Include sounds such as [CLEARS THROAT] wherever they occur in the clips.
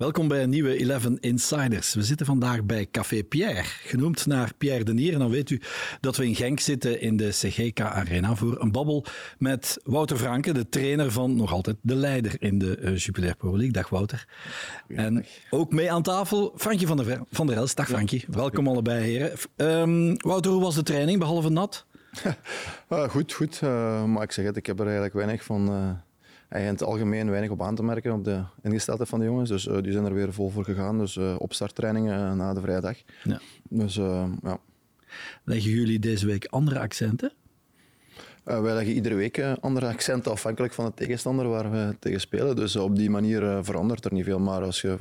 Welkom bij een nieuwe Eleven Insiders. We zitten vandaag bij Café Pierre, genoemd naar Pierre Denier. En dan weet u dat we in Genk zitten in de CGK Arena voor een babbel met Wouter Franke, de trainer van nog altijd de leider in de uh, Jupiler Pro League. Dag Wouter. En ook mee aan tafel Frankje van der, van derEls. Dag Frankje. Welkom allebei heren. Um, Wouter, hoe was de training, behalve nat? uh, [LAUGHS] goed, goed. Uh, maar ik zeg het, ik heb er eigenlijk weinig van uh, in het algemeen weinig op aan te merken op de ingesteldheid van de jongens. Dus uh, die zijn er weer vol voor gegaan. Dus uh, opstarttrainingen na de vrijdag. Ja. Dus ja. Leggen jullie deze week andere accenten? Uh, wij leggen iedere week andere accenten afhankelijk van de tegenstander waar we tegen spelen. Dus op die manier verandert er niet veel. Maar als je,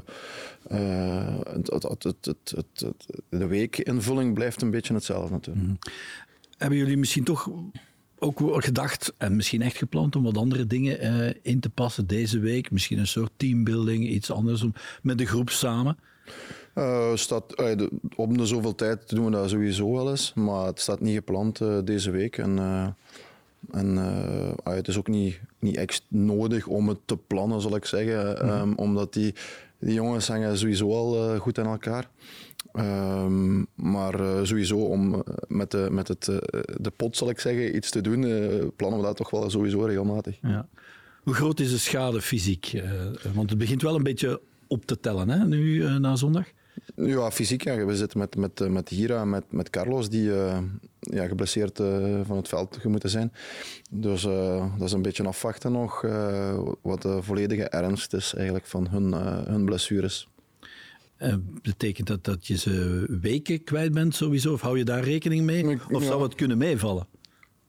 het, het, het, de weekinvulling blijft een beetje hetzelfde natuurlijk. Mm -hmm. Hebben jullie misschien toch ook gedacht en misschien echt gepland om wat andere dingen uh, in te passen deze week? Misschien een soort teambuilding, iets anders om, met de groep samen? Uh, staat, uh, de, om de zoveel tijd doen we dat sowieso wel eens, maar het staat niet gepland deze week. En, en het is ook niet, niet echt nodig om het te plannen, zal ik zeggen, mm -hmm. um, omdat die, die jongens hangen sowieso al goed aan elkaar. Um, maar uh, sowieso om uh, met, de, met het, uh, de pot, zal ik zeggen, iets te doen, plannen we dat toch wel sowieso regelmatig. Ja. Hoe groot is de schade fysiek? want het begint wel een beetje op te tellen hè, nu na zondag. Ja, fysiek. Ja. We zitten met, met, met Hira en met, met Carlos, die ja, geblesseerd van het veld moeten zijn. Dus dat is een beetje afwachten nog wat de volledige ernst is eigenlijk van hun, hun blessures. Uh, betekent dat dat je ze weken kwijt bent sowieso? Of hou je daar rekening mee? Of zou het kunnen meevallen?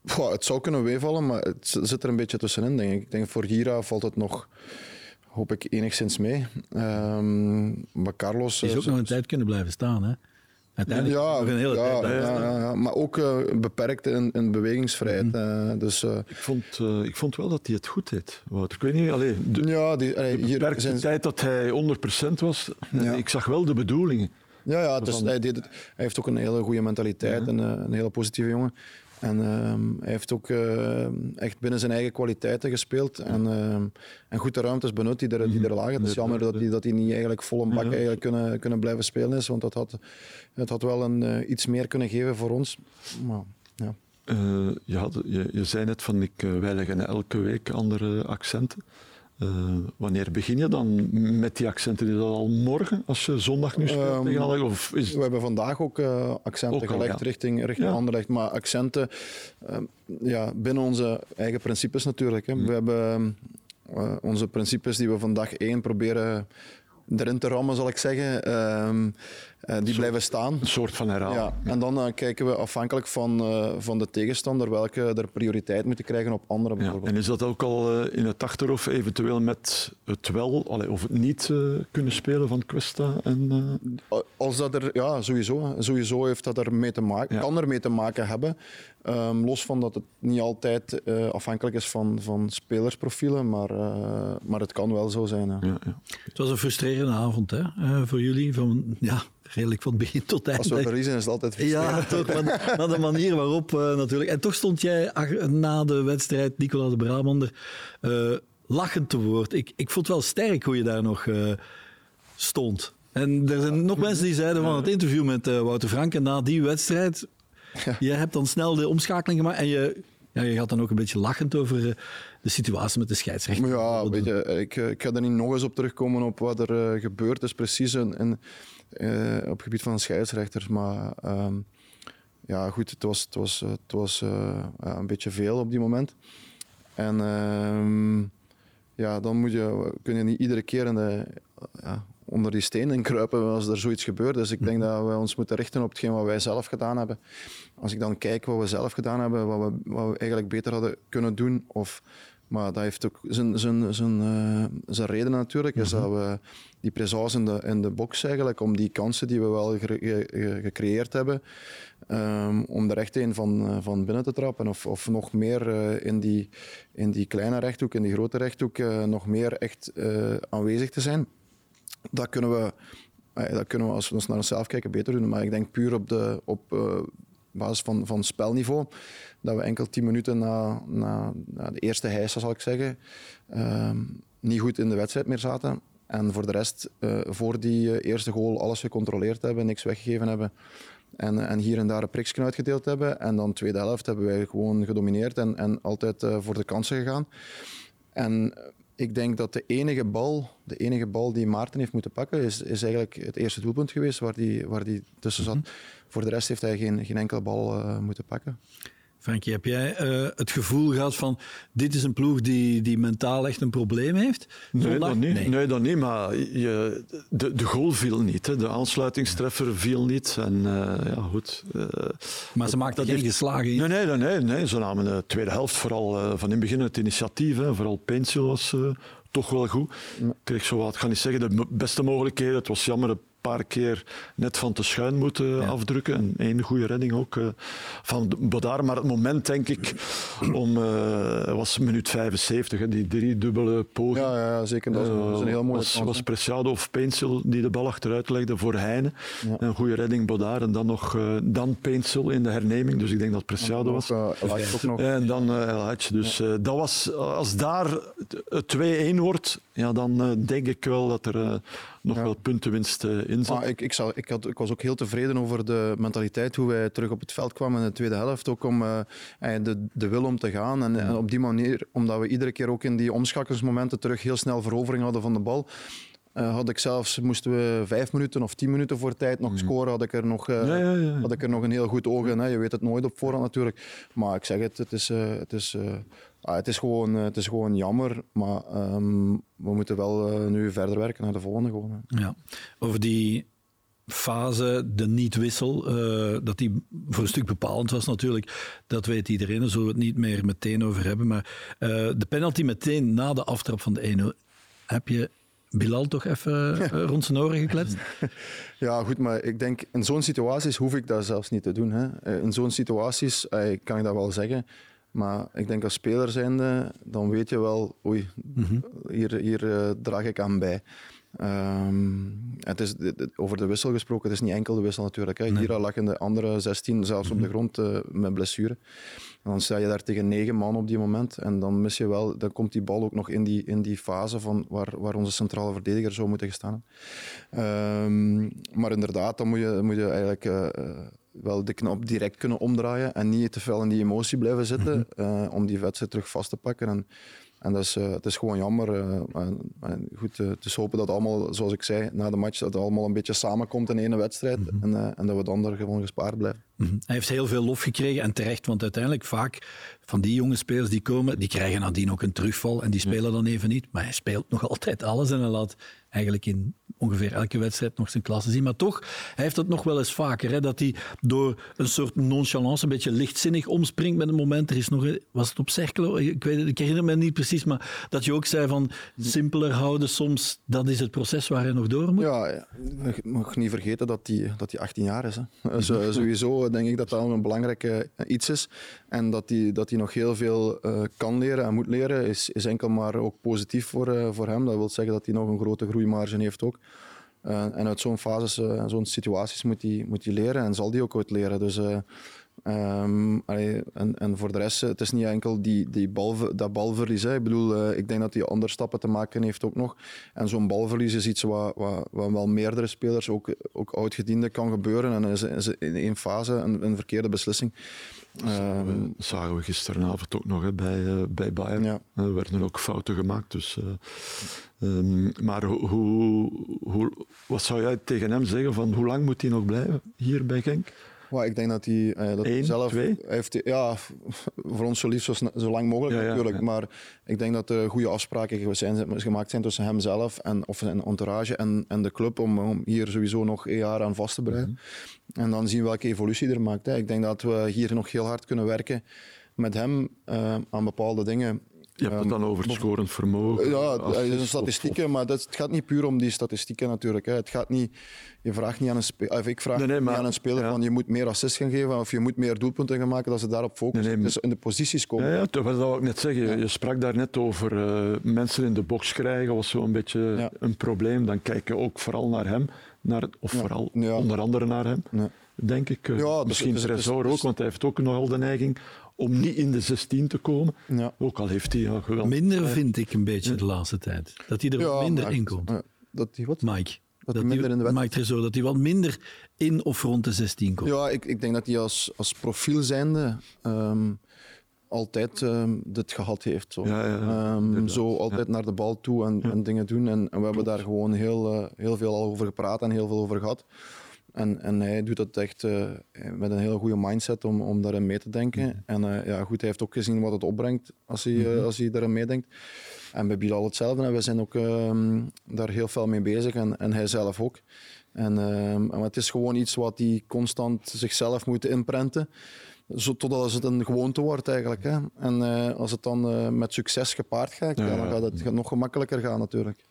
Goh, het zou kunnen meevallen, maar het zit er een beetje tussenin, denk ik. Ik denk voor Gira valt het nog, hoop ik, enigszins mee. Um, maar Carlos... Is ook nog een tijd kunnen blijven staan, hè? Uiteindelijk ja, een hele ja, tijd. Ja, ja, maar ook uh, beperkt in, in bewegingsvrijheid. Mm -hmm. uh, dus, uh, ik, vond, ik vond wel dat hij het goed deed. Wouter. Ik weet niet, allee, de, ja, die, allee, de beperkte zijn... tijd dat hij 100% was, ik zag wel de bedoelingen. Ja, ja dus hij, deed het, hij heeft ook een hele goede mentaliteit en een hele positieve jongen. En uh, hij heeft ook uh, echt binnen zijn eigen kwaliteiten gespeeld en, uh, en goed de ruimtes benut die er, die er lagen. Het is jammer dat hij, dat niet eigenlijk vol een bak eigenlijk kunnen, kunnen blijven spelen is, want dat had, het had wel een, uh, iets meer kunnen geven voor ons. Maar, ja. je, had, je, je zei net van ik, wij leggen elke week andere accenten. Uh, wanneer begin je dan met die accenten? Is dat al morgen, als je zondag nu speelt um, Anderlecht? Of is... We hebben vandaag ook uh, accenten ook al, gelegd ja. richting, richting ja. Anderlecht. Maar accenten uh, ja, binnen onze eigen principes natuurlijk. Hè. Mm. We hebben onze principes die we vandaag één proberen erin te rammen, zal ik zeggen. Ehm, uh, die blijven staan. Een soort van herhaling. Ja. En dan uh, kijken we afhankelijk van, uh, van de tegenstander welke er prioriteit moeten krijgen op andere bijvoorbeeld. Ja. En is dat ook al in het achterhoofd eventueel met het wel allee, of het niet kunnen spelen van Questa? En, Als dat er, ja, sowieso. Sowieso heeft dat er mee te maken, ja. kan er mee te maken hebben. Um, los van dat het niet altijd afhankelijk is van, van spelersprofielen, maar, maar het kan wel zo zijn. Ja. Het was een frustrerende avond hè, voor jullie. Van, ja, redelijk van begin tot eind. Als we verliezen is het altijd Ja, [LAUGHS] toch, maar, maar de manier waarop uh, natuurlijk. En toch stond jij na de wedstrijd, Nicola de Brabander, uh, lachend te woord. Ik, ik vond het wel sterk hoe je daar nog uh, stond. En er zijn nog mensen die zeiden van het interview met Wouter Franke na die wedstrijd. Ja. Je hebt dan snel de omschakeling gemaakt en je, ja, je gaat dan ook een beetje lachend over de situatie met de scheidsrechter. Ja, weet je, ik, ik ga er niet nog eens op terugkomen op wat er uh, gebeurd is, precies. En, en uh, op het gebied van scheidsrechters. Maar um, ja, goed, het was, het was, het was uh, een beetje veel op die moment. En um, ja, dan moet je, kun je niet iedere keer in de, ja, onder die steen kruipen als er zoiets gebeurt. Dus ik denk mhm. dat we ons moeten richten op hetgeen wat wij zelf gedaan hebben. Als ik dan kijk wat we zelf gedaan hebben, wat we, wat we eigenlijk beter hadden kunnen doen, of maar dat heeft ook zijn, zijn, zijn, uh, zijn reden natuurlijk. Is -hmm. dat we die présence in de, in de box eigenlijk, om die kansen die we wel ge, ge, gecreëerd hebben, um, om er echt een van, uh, van binnen te trappen. Of, of nog meer uh, in, die, in die kleine rechthoek, in die grote rechthoek, nog meer echt aanwezig te zijn. Dat kunnen we, dat kunnen we als we ons naar onszelf kijken beter doen. Maar ik denk puur op, de, op basis van, van spelniveau, dat we enkel tien minuten na, na, na de eerste heisa, zal ik zeggen, um, niet goed in de wedstrijd meer zaten. En voor de rest, uh, voor die eerste goal, alles gecontroleerd hebben, niks weggegeven hebben. En, en hier en daar een priksje uitgedeeld hebben. En dan de tweede helft hebben wij gewoon gedomineerd en, en altijd voor de kansen gegaan. En ik denk dat de enige bal, de enige bal die Maarten heeft moeten pakken, is, is eigenlijk het eerste doelpunt geweest waar die, waar die tussen zat. Mhm. Voor de rest heeft hij geen, geen enkele bal uh, moeten pakken. Frankie, heb jij uh, het gevoel gehad van dit is een ploeg die, die mentaal echt een probleem heeft? Nee, dat niet, nee. nee. dat niet maar je, de, de goal viel niet. Hè. De aansluitingstreffer viel niet. En, uh, ja, goed, uh, maar ze maakten geen geslagen Nee, nee, nee, nee, Ze namen de tweede helft vooral van in het begin het initiatief. Hè. Vooral Pencil was toch wel goed. Ik kreeg zo wat, ik ga niet zeggen de beste mogelijkheden. Het was jammer, paar keer net van te schuin moeten afdrukken. En één goede redding ook uh, van Bodaar. Maar het moment, denk ik, om, uh, was minuut 75, hè, die drie dubbele poging. Ja, ja, zeker. Dat was, een heel mooi was, was Preciado of Peensel die de bal achteruit legde voor Heine. Een goede redding Bodaar. En dan nog uh, dan Peensel in de herneming. Dus ik denk dat Preciado was. ook nog. En dan El Dus dat was, als daar 2-1 wordt, ja, dan denk ik wel dat er nog wel puntenwinst uh, in. Maar ik, ik, zal, ik, had, ik was ook heel tevreden over de mentaliteit, hoe wij terug op het veld kwamen in de tweede helft. Ook om uh, de, de wil om te gaan. En, en, op die manier, omdat we iedere keer ook in die omschakelingsmomenten terug heel snel verovering hadden van de bal. Uh, had ik zelfs, moesten we vijf minuten of tien minuten voor tijd nog mm. scoren, had ik er nog, uh, ja, ja, ja. Had ik er nog een heel goed oog in. Hè. Je weet het nooit op voorhand natuurlijk. Maar ik zeg het, het is, uh, het is Ah, het, is gewoon, eh, het is gewoon jammer, maar um, we moeten wel uh, nu verder werken naar de volgende. Gewoon, ja. Over die fase, de niet-wissel, uh, dat die voor een stuk bepalend was natuurlijk, dat weet iedereen, daar zullen we het niet meer meteen over hebben. Maar de penalty meteen na de aftrap van de 1-0, heb je Bilal toch even [LAUGHS] rond zijn oren gekletst? [LAUGHS] Ja, goed, maar ik denk in zo'n situaties hoef ik dat zelfs niet te doen. Hè. In zo'n situaties kan ik dat wel zeggen. Maar ik denk als speler zijnde, dan weet je wel, oei, mhm. hier, hier uh, draag ik aan bij. Um, het is, over de wissel gesproken, het is niet enkel de wissel natuurlijk. Hè. Nee. Hier lagen de andere 16 zelfs op de mhm. grond uh, met blessure. En dan sta je daar tegen negen man op die moment. En dan mis je wel, dan komt die bal ook nog in die, in die fase van waar, waar onze centrale verdediger zou moeten gestaan. Um, maar inderdaad, dan moet je, moet je eigenlijk. Uh, wel de knop direct kunnen omdraaien en niet te veel in die emotie blijven zitten uh, om die wedstrijd terug vast te pakken. En, en dat is, uh, het is gewoon jammer. Uh, en, goed, het is hopen dat allemaal, zoals ik zei, na de match, dat het allemaal een beetje samenkomt in één wedstrijd mm -hmm. en, en, dat we dan er gewoon gespaard blijven. Mm -hmm. Hij heeft heel veel lof gekregen en terecht, want uiteindelijk vaak van die jonge spelers die komen, die krijgen nadien ook een terugval en die spelen dan even niet. Maar hij speelt nog [LAUGHS] altijd alles en hij laat eigenlijk in ongeveer elke wedstrijd nog zijn klasse zien. Maar toch, hij heeft het nog wel eens vaker. Hè, dat hij door een soort nonchalance, een beetje lichtzinnig omspringt met een moment. Er is nog, was het op Cerkelo? Ik, weet, ik herinner me niet precies, maar dat je ook zei van simpeler houden soms, dat is het proces waar hij nog door moet. Ja, je mag niet vergeten dat hij, dat hij 18 jaar is. Hè. [LAUGHS] sowieso denk ik dat dat een belangrijk iets is. En dat hij, dat hij nog heel veel kan leren en moet leren, is, is enkel maar ook positief voor, voor hem. Dat wil zeggen dat hij nog een grote groeimarge heeft ook. Uh, en uit zo'n fases, zo'n situaties moet hij, moet leren en zal hij ook ooit leren. Dus Um, en, en, voor de rest, het is niet enkel die, die bal, dat balverlies. Hè. Ik bedoel, uh, ik denk dat hij andere stappen te maken heeft ook nog. En zo'n balverlies is iets wat, wat, wat wel meerdere spelers, ook, ook kan gebeuren. En is, is in één fase een, een verkeerde beslissing. Um, dat zagen we gisteravond ook nog hè, bij, uh, bij Bayern. Ja. Er werden ook fouten gemaakt. Dus, uh, um, maar hoe, hoe, wat zou jij tegen hem zeggen? Van hoe lang moet hij nog blijven hier bij Genk? Well, ik denk dat hij, uh, dat Eén, zelf twee? heeft. Ja, [LAUGHS] voor ons zo liefst zo, zo lang mogelijk natuurlijk. Maar ik denk dat er goede afspraken zijn, gemaakt zijn tussen hemzelf en, of zijn entourage en, en de club om, om hier sowieso nog een jaar aan vast te breiden. Mhm. En dan zien we welke evolutie er maakt. Hè. Ik denk dat we hier nog heel hard kunnen werken met hem uh, aan bepaalde dingen. Je hebt het dan over het scorend vermogen. Ja, dat statistieken, maar dat, het gaat niet puur om die statistieken natuurlijk. Hè. Het gaat niet, je vraagt niet aan een speler, of ik vraag nee, nee, niet aan een speler van je moet meer assists gaan geven of je moet meer doelpunten gaan maken, dat ze daarop focussen. Nee, dus in de posities komen. Ja, ja dat wil ik net zeggen. Je sprak daar net over uh, mensen in de box krijgen, was zo'n beetje een probleem. Dan kijk je ook vooral naar hem, naar, of vooral onder andere naar hem. Denk ik. Uh, misschien Tresor ook, want hij heeft ook nogal de neiging om niet in de 16 te komen. Ja. Ook al heeft hij ja, geweldig. Minder vind ik een beetje de laatste tijd. Dat hij er minder in komt. dat die wat? Mike. Dat Dat hij minder in de Mike Tresor, dat hij wat minder in of rond de 16 komt. Ja, ik, ik denk dat hij als, als profiel zijnde ehm, altijd ehm, dit gehad heeft. Zo, Ja, ja, ja. Ehm, zo altijd naar de bal toe en, en dingen doen. En, en we hebben daar gewoon heel, eh, heel veel al over gepraat en heel veel over gehad. En, en hij doet dat echt eh, met een hele goede mindset om, om daarin mee te denken. Mhm. En eh, ja, goed, hij heeft ook gezien wat het opbrengt als hij, eh, als hij daarin meedenkt. En bij Bilal hetzelfde. En we zijn ook ehm, daar heel veel mee bezig. En, en hij zelf ook. En, ehm, en het is gewoon iets wat hij constant zichzelf moet inprenten. Zo, totdat het een gewoonte wordt eigenlijk. Hè. En als het dan met succes gepaard gaat, ja, Ja, dan gaat het nog gemakkelijker gaan natuurlijk.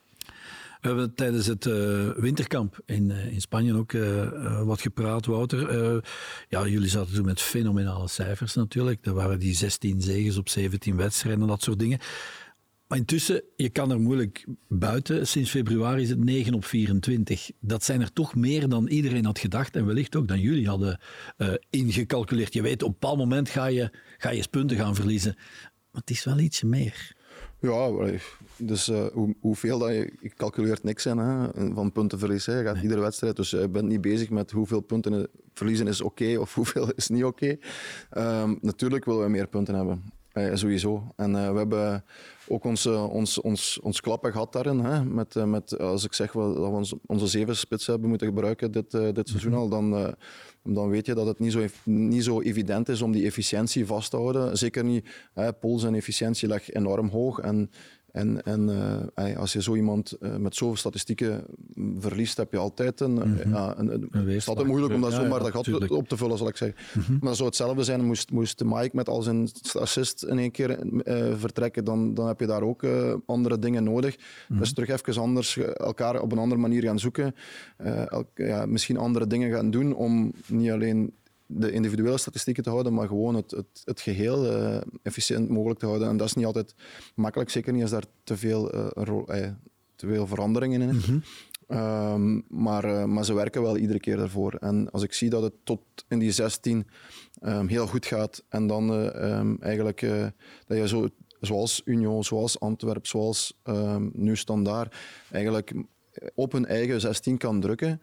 We hebben tijdens het eh, winterkamp in, eh, in Spanje ook eh, wat gepraat, Wouter. Ja, jullie zaten toen met fenomenale cijfers natuurlijk. Er waren die 16 zegens op 17 wedstrijden en dat soort dingen. Maar intussen, je kan er moeilijk buiten. Sinds februari is het 9 op 24. Dat zijn er toch meer dan iedereen had gedacht en wellicht ook dan jullie hadden ingecalculeerd. Je weet, op een bepaald moment ga je, ga je punten gaan verliezen. Maar het is wel ietsje meer. Ja, dus eh, hoe, hoeveel dat je... Je calculeert niks in hè, van puntenverlies. Hè. Je gaat iedere wedstrijd, dus je bent niet bezig met hoeveel punten verliezen is oké of [LAUGHS] hoeveel is niet oké. Ehm, natuurlijk willen we meer punten hebben. Eh, sowieso. En eh, we hebben ook ons, eh, ons, ons, ons klappen gehad daarin. Hè, met, met, als ik zeg dat we onze zeven spitsen hebben moeten gebruiken dit, dit seizoen al, dan, dan weet je dat het niet zo, niet zo evident is om die efficiëntie vast te houden. Zeker niet. Hè, Paul zijn efficiëntie lag enorm hoog. En, en, en eh, als je zo iemand eh, met zoveel statistieken verliest, heb je altijd een. eh, ja, een, een, het is altijd moeilijk om dat zomaar ja, dat gat tuurlijk. op te vullen, zal ik zeggen. Maar dat zou hetzelfde zijn, moest, moest Mike met al zijn assist in één keer vertrekken, dan, dan heb je daar ook andere dingen nodig. Dus terug even anders, elkaar op een andere manier gaan zoeken. Elk- ja, misschien andere dingen gaan doen om niet alleen de individuele statistieken te houden, maar gewoon het, het, het geheel eh, efficiënt mogelijk te houden. En dat is niet altijd makkelijk, zeker niet als daar te veel, eh, rol- eh, te veel veranderingen in is. Ehm, maar, maar ze werken wel iedere keer daarvoor. En als ik zie dat het tot in die 16 ehm, heel goed gaat en dan eh, ehm, eigenlijk dat je zo, zoals Union, zoals Antwerp, zoals nu Standaard, eigenlijk op hun eigen 16 kan drukken,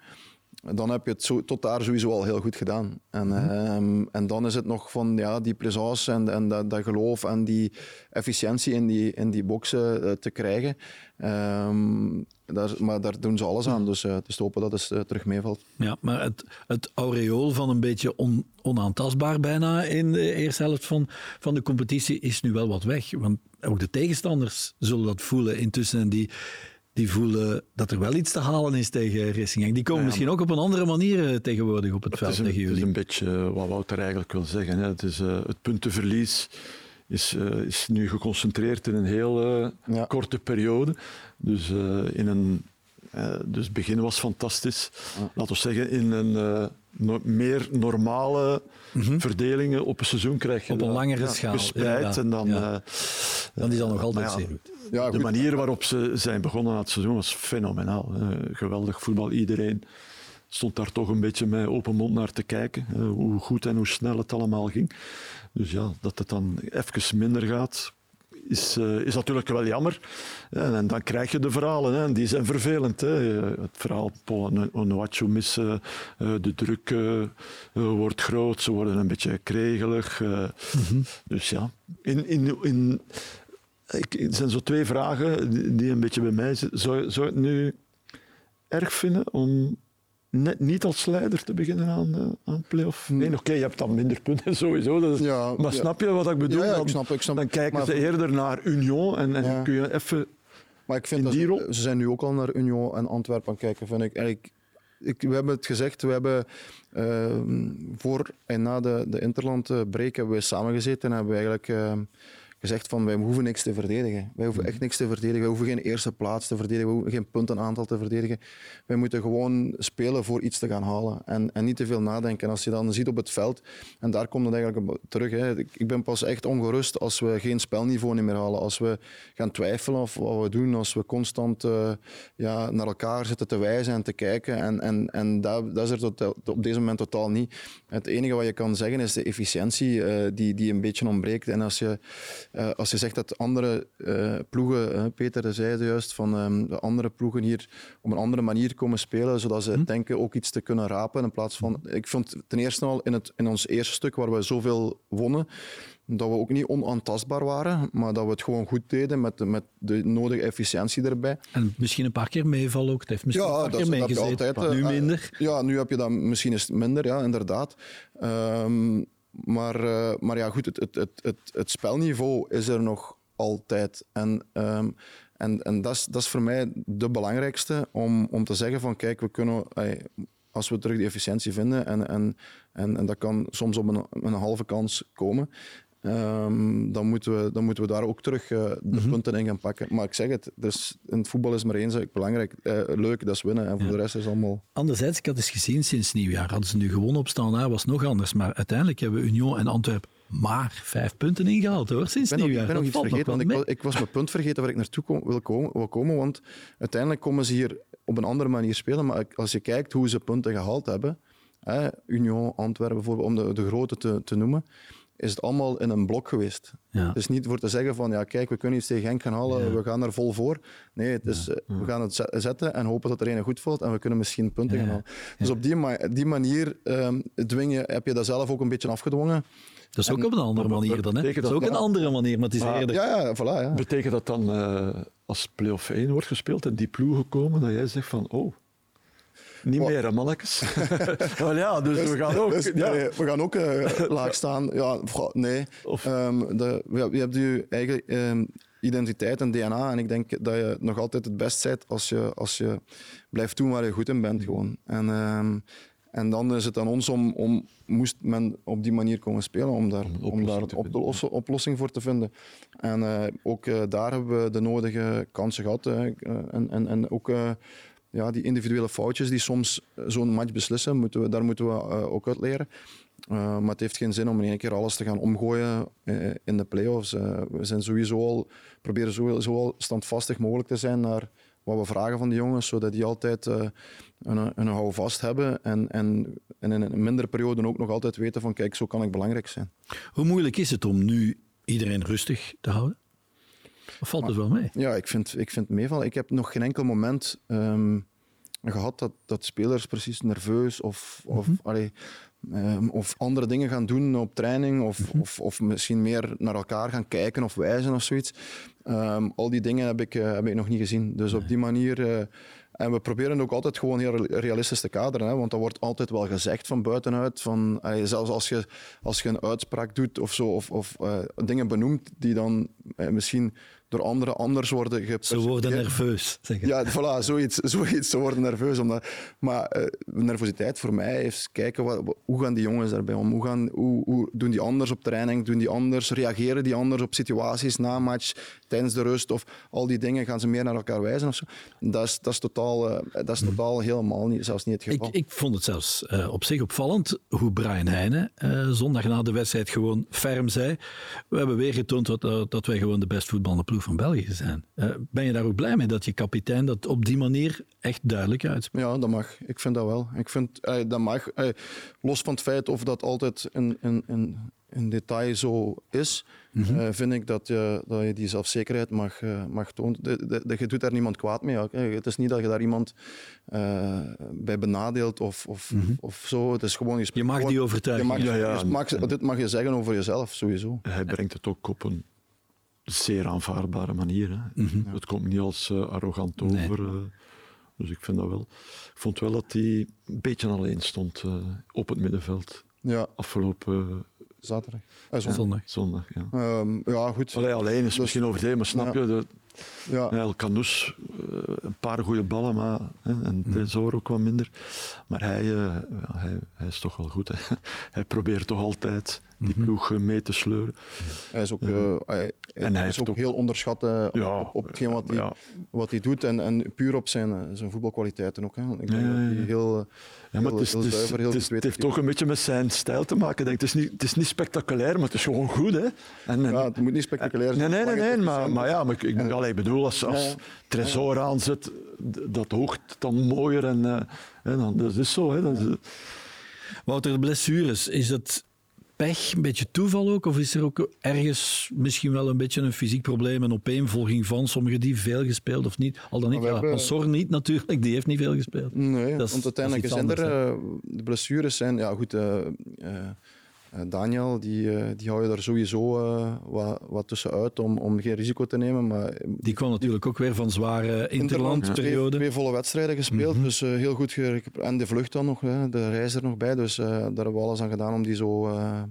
dan heb je het zo, tot daar sowieso al heel goed gedaan. En, ehm, en dan is het nog van ja, die présence en, en dat, dat geloof en die efficiëntie in die, in die boxen eh, te krijgen. Ehm, daar, maar daar doen ze alles aan. Dus het is te hopen dat het eh, terug meevalt. Ja, maar het, het aureool van een beetje on, onaantastbaar bijna in de eerste helft van, van de competitie is nu wel wat weg. Want ook de tegenstanders zullen dat voelen intussen. En die, die voelen dat er wel iets te halen is tegen Racing Genk. Die komen misschien ook op een andere manier eh, tegenwoordig op het Het veld tegen het is jullie. een beetje eh, wat Wouter eigenlijk wil zeggen. Hè. Het, is, eh, het puntenverlies is, eh, is nu geconcentreerd in een heel Ja. korte periode. Dus, eh, in een, eh, dus het begin was fantastisch. Laten we zeggen, in een eh, no- meer normale verdelingen op een seizoen krijg je Mhm. Op een langere schaal, gespreid. ja. En dan, Ja. eh, Dan is dat nog altijd zeer goed. Ja, de manier waarop ze zijn begonnen aan het seizoen was fenomenaal. Eh, geweldig voetbal. Iedereen stond daar toch een beetje met open mond naar te kijken. eh, hoe goed en hoe snel het allemaal ging. Dus ja, dat het dan even minder gaat, is, eh, is natuurlijk wel jammer. En, dan krijg je de verhalen, hè, en die zijn vervelend. Hè. Het verhaal Paul Onuachu missen, eh, de druk eh, wordt groot, ze worden een beetje kregelig. eh. Dus ja, in, in, in, ik, er zijn zo twee vragen die, die een beetje bij mij zitten. Zou, zou je het nu erg vinden om net niet als leider te beginnen aan, eh, aan play-off? Nee, oké, je hebt dan minder punten [LAUGHS] sowieso. Dat is- Ja, maar ja. snap je wat ik bedoel? Ja, ja, ik Dan- snap, ik snap. Dan kijken Maar ze eerder naar Union en, en Ja. kun je even... Maar ik vind In dat die ze- rol? ze zijn nu ook al naar Union en Antwerpen aan het kijken, vind ik. En ik, we hebben het gezegd, we hebben ehm, voor en na de, de Interland-break hebben we samengezeten en hebben we eigenlijk ehm, gezegd van wij hoeven niks te verdedigen. Wij hoeven echt niks te verdedigen. Wij hoeven geen eerste plaats te verdedigen. We hoeven geen puntenaantal te verdedigen. Wij moeten gewoon spelen voor iets te gaan halen. En, en niet te veel nadenken. En als je dan ziet op het veld, en daar komt het eigenlijk terug. Hè. Ik, ben pas echt ongerust als we geen spelniveau meer halen. Als we gaan twijfelen of wat we doen. Als we constant eh, ja, naar elkaar zitten te wijzen en te kijken. En, en, en dat, dat is er tot, op deze moment totaal niet. Het enige wat je kan zeggen is de efficiëntie eh, die, die een beetje ontbreekt. En als je eh, als je zegt dat andere eh, ploegen, Peter zei het juist, van ehm, de andere ploegen hier op een andere manier komen spelen, zodat ze hm. denken ook iets te kunnen rapen in plaats van... Ik vond ten eerste al in, het, in ons eerste stuk, waar we zoveel wonnen, dat we ook niet onaantastbaar waren, maar dat we het gewoon goed deden met de, met de nodige efficiëntie erbij. En misschien een paar keer meevallen ook. Het heeft misschien ja, een paar keer meegezeten. Nu minder. Ja, nu heb je dat misschien eens minder, ja, inderdaad. Um, maar, uh, maar ja, goed, het, het, het, het, het spelniveau is er nog altijd. En, um, en, en dat, is, dat is voor mij de belangrijkste om, om te zeggen van kijk, we kunnen, als we terug die efficiëntie vinden en, en, en, en dat kan soms op een, een halve kans komen, Um, dan, moeten we, dan moeten we daar ook terug uh, de mm -hmm. punten in gaan pakken. Maar ik zeg het, dus in het voetbal is maar één zaak belangrijk. Uh, leuk, dat is winnen. En voor ja. de rest is allemaal... Anderzijds, ik had eens gezien sinds nieuwjaar, hadden ze nu gewonnen op Standaard, was nog anders. Maar uiteindelijk hebben Union en Antwerpen maar vijf punten ingehaald hoor, sinds ik ben nieuwjaar. Ik ben nog iets vergeten, want ik was, ik was, mijn punt vergeten waar ik naartoe kom, wil, komen, wil komen. Want uiteindelijk komen ze hier op een andere manier spelen. Maar als je kijkt hoe ze punten gehaald hebben, hè, Union, Antwerpen bijvoorbeeld, om de, de grote te, te noemen is het allemaal in een blok geweest. Ja. Het is niet voor te zeggen van, ja kijk, we kunnen iets tegen Genk gaan halen, we gaan er vol voor. Nee, het is, eh, we gaan het zetten en hopen dat er een goed valt en we kunnen misschien punten gaan halen. Dus op die, ma die manier um, dwing je, heb je dat zelf ook een beetje afgedwongen. Dat is ook op een andere manier dan, hè? Dat is ook een andere manier, maar het is eerder... Ja, ja, voilà, ja. Betekent dat dan, uh, als play-off 1 wordt gespeeld en die ploegen komen, dat jij zegt van, oh, niet meer, hè, mannetjes. [LAUGHS] ja, dus, dus, we gaan ook... Dus, ja. nee, we gaan ook uh, laag staan. Ja, nee. Of, um, de, je hebt je eigen um, identiteit en DNA. En ik denk dat je nog altijd het best bent als je, als je blijft doen waar je goed in bent. Gewoon. En, um, en dan is het aan ons om, om moest men op die manier komen spelen, om daar, om, om daar een oplossing, oplossing voor te vinden. En uh, ook uh, daar hebben we de nodige kansen gehad. Uh, en, en, en ook ja, die individuele foutjes die soms eh, zo'n match beslissen, moeten we, daar moeten we uh, ook uit leren. Uh, maar het heeft geen zin om in één keer alles te gaan omgooien in de play-offs. we zijn sowieso al, proberen sowieso al standvastig mogelijk te zijn naar wat we vragen van de jongens, zodat die altijd een, een hou vast hebben en, en, en in een mindere periode ook nog altijd weten van kijk, zo kan ik belangrijk zijn. Hoe moeilijk is het om nu iedereen rustig te houden? Valt het wel mee? Ja, ik vind, ik vind het meevallen. Ik heb nog geen enkel moment um, gehad dat, dat spelers precies nerveus of, of, mm -hmm. um, of andere dingen gaan doen op training of, mm -hmm. of, of misschien meer naar elkaar gaan kijken of wijzen of zoiets. Um, al die dingen heb ik, uh, heb ik nog niet gezien. Dus nee. op die manier... Uh, en we proberen ook altijd gewoon heel realistisch te kaderen. Hè? Want dat wordt altijd wel gezegd van buitenuit. Van, zelfs als je, als je een uitspraak doet of zo, of, of uh, dingen benoemt die dan misschien door anderen anders worden gepercipieerd. Ze worden nerveus. Zeg ja, voilà, zoiets, [LAUGHS] zoiets. Ze worden nerveus. Omdat, maar uh, nervositeit voor mij is kijken wat, hoe gaan die jongens daarbij om? Hoe, gaan, hoe, hoe doen die anders op training? Doen die anders? Reageren die anders op situaties na match, tijdens de rust? Of al die dingen gaan ze meer naar elkaar wijzen of zo? Dat is, dat is totaal, uh, dat is totaal helemaal niet, zelfs niet het geval. Ik, ik vond het zelfs uh, op zich opvallend hoe Brian Heijnen zondag na de wedstrijd gewoon ferm zei. We hebben weer getoond dat, dat wij gewoon de best voetballende ploeg van België zijn. Uh, ben je daar ook blij mee dat je kapitein dat op die manier echt duidelijk uitspreekt? Ja, dat mag. Ik vind dat wel. Ik vind, uh, dat mag. Uh, los van het feit of dat altijd in, in, in, in detail zo is, mm -hmm. vind ik dat je, dat je die zelfzekerheid mag, mag tonen. De, de, de, je doet daar niemand kwaad mee. Ook, Het is niet dat je daar iemand bij benadeelt of, of, mm -hmm. of zo. Het is gewoon, je, je mag die overtuigen. Je mag, ja, ja. Je mag, dit mag je zeggen over jezelf, sowieso. Hij brengt het ook op een zeer aanvaardbare manier. Hè. Mm -hmm. Het komt niet als uh, arrogant over. Nee. Uh, dus ik vind dat wel. Ik vond wel dat hij een beetje alleen stond uh, op het middenveld. Ja. Afgelopen zaterdag. zondag. zondag. Zondag, ja. Um, ja, goed. Allee, alleen is dus, misschien overdreven, maar snap ja. je? De, ja. El een paar goede ballen, maar, hè, en Tresor ook wat minder. Maar hij, hij, hij is toch wel goed. Hè. [LAUGHS] Hij probeert toch altijd die ploeg mee te sleuren. Hij is ook, uh, hij, en hij is ook, ook, heel onderschat uh, ja, op, op hetgeen wat hij, ja. wat hij doet en, en puur op zijn, zijn voetbalkwaliteiten ook. Hè. Ik denk ja, dat hij heel, ja, maar heel, het, is, heel zuiver, heel het, is, het heeft toch een beetje met zijn stijl te maken. Denk. Het, is niet, het is niet spectaculair, maar het is gewoon goed. Hè. En, en, ja, het moet niet spectaculair zijn. Nee, nee, nee, nee maar, maar, ja, maar ik, ik, allee, bedoel, als, als Tresor aanzet, dat hoogt dan mooier en, uh, en dan, dat is zo. Hè. Dat is, Wouter, de blessures, is het pech, een beetje toeval ook? Of is er ook ergens misschien wel een beetje een fysiek probleem, een opeenvolging van sommigen die veel gespeeld of niet? Al dan niet, ja, hebben- niet natuurlijk, die heeft niet veel gespeeld. Nee, Dat is- want uiteindelijk zijn er eh, de blessures zijn. Ja, goed. eh, eh, Daniel, die, eh, die hou je er sowieso eh, wat, wat tussenuit om, om geen risico te nemen. Maar Die kwam natuurlijk ook weer van zware twee, interlandperiode. twee volle wedstrijden gespeeld, Mhm. dus eh, heel goed. En de vlucht dan nog, hè, de reis er nog bij. Dus eh, daar hebben we alles aan gedaan om die zo, eh,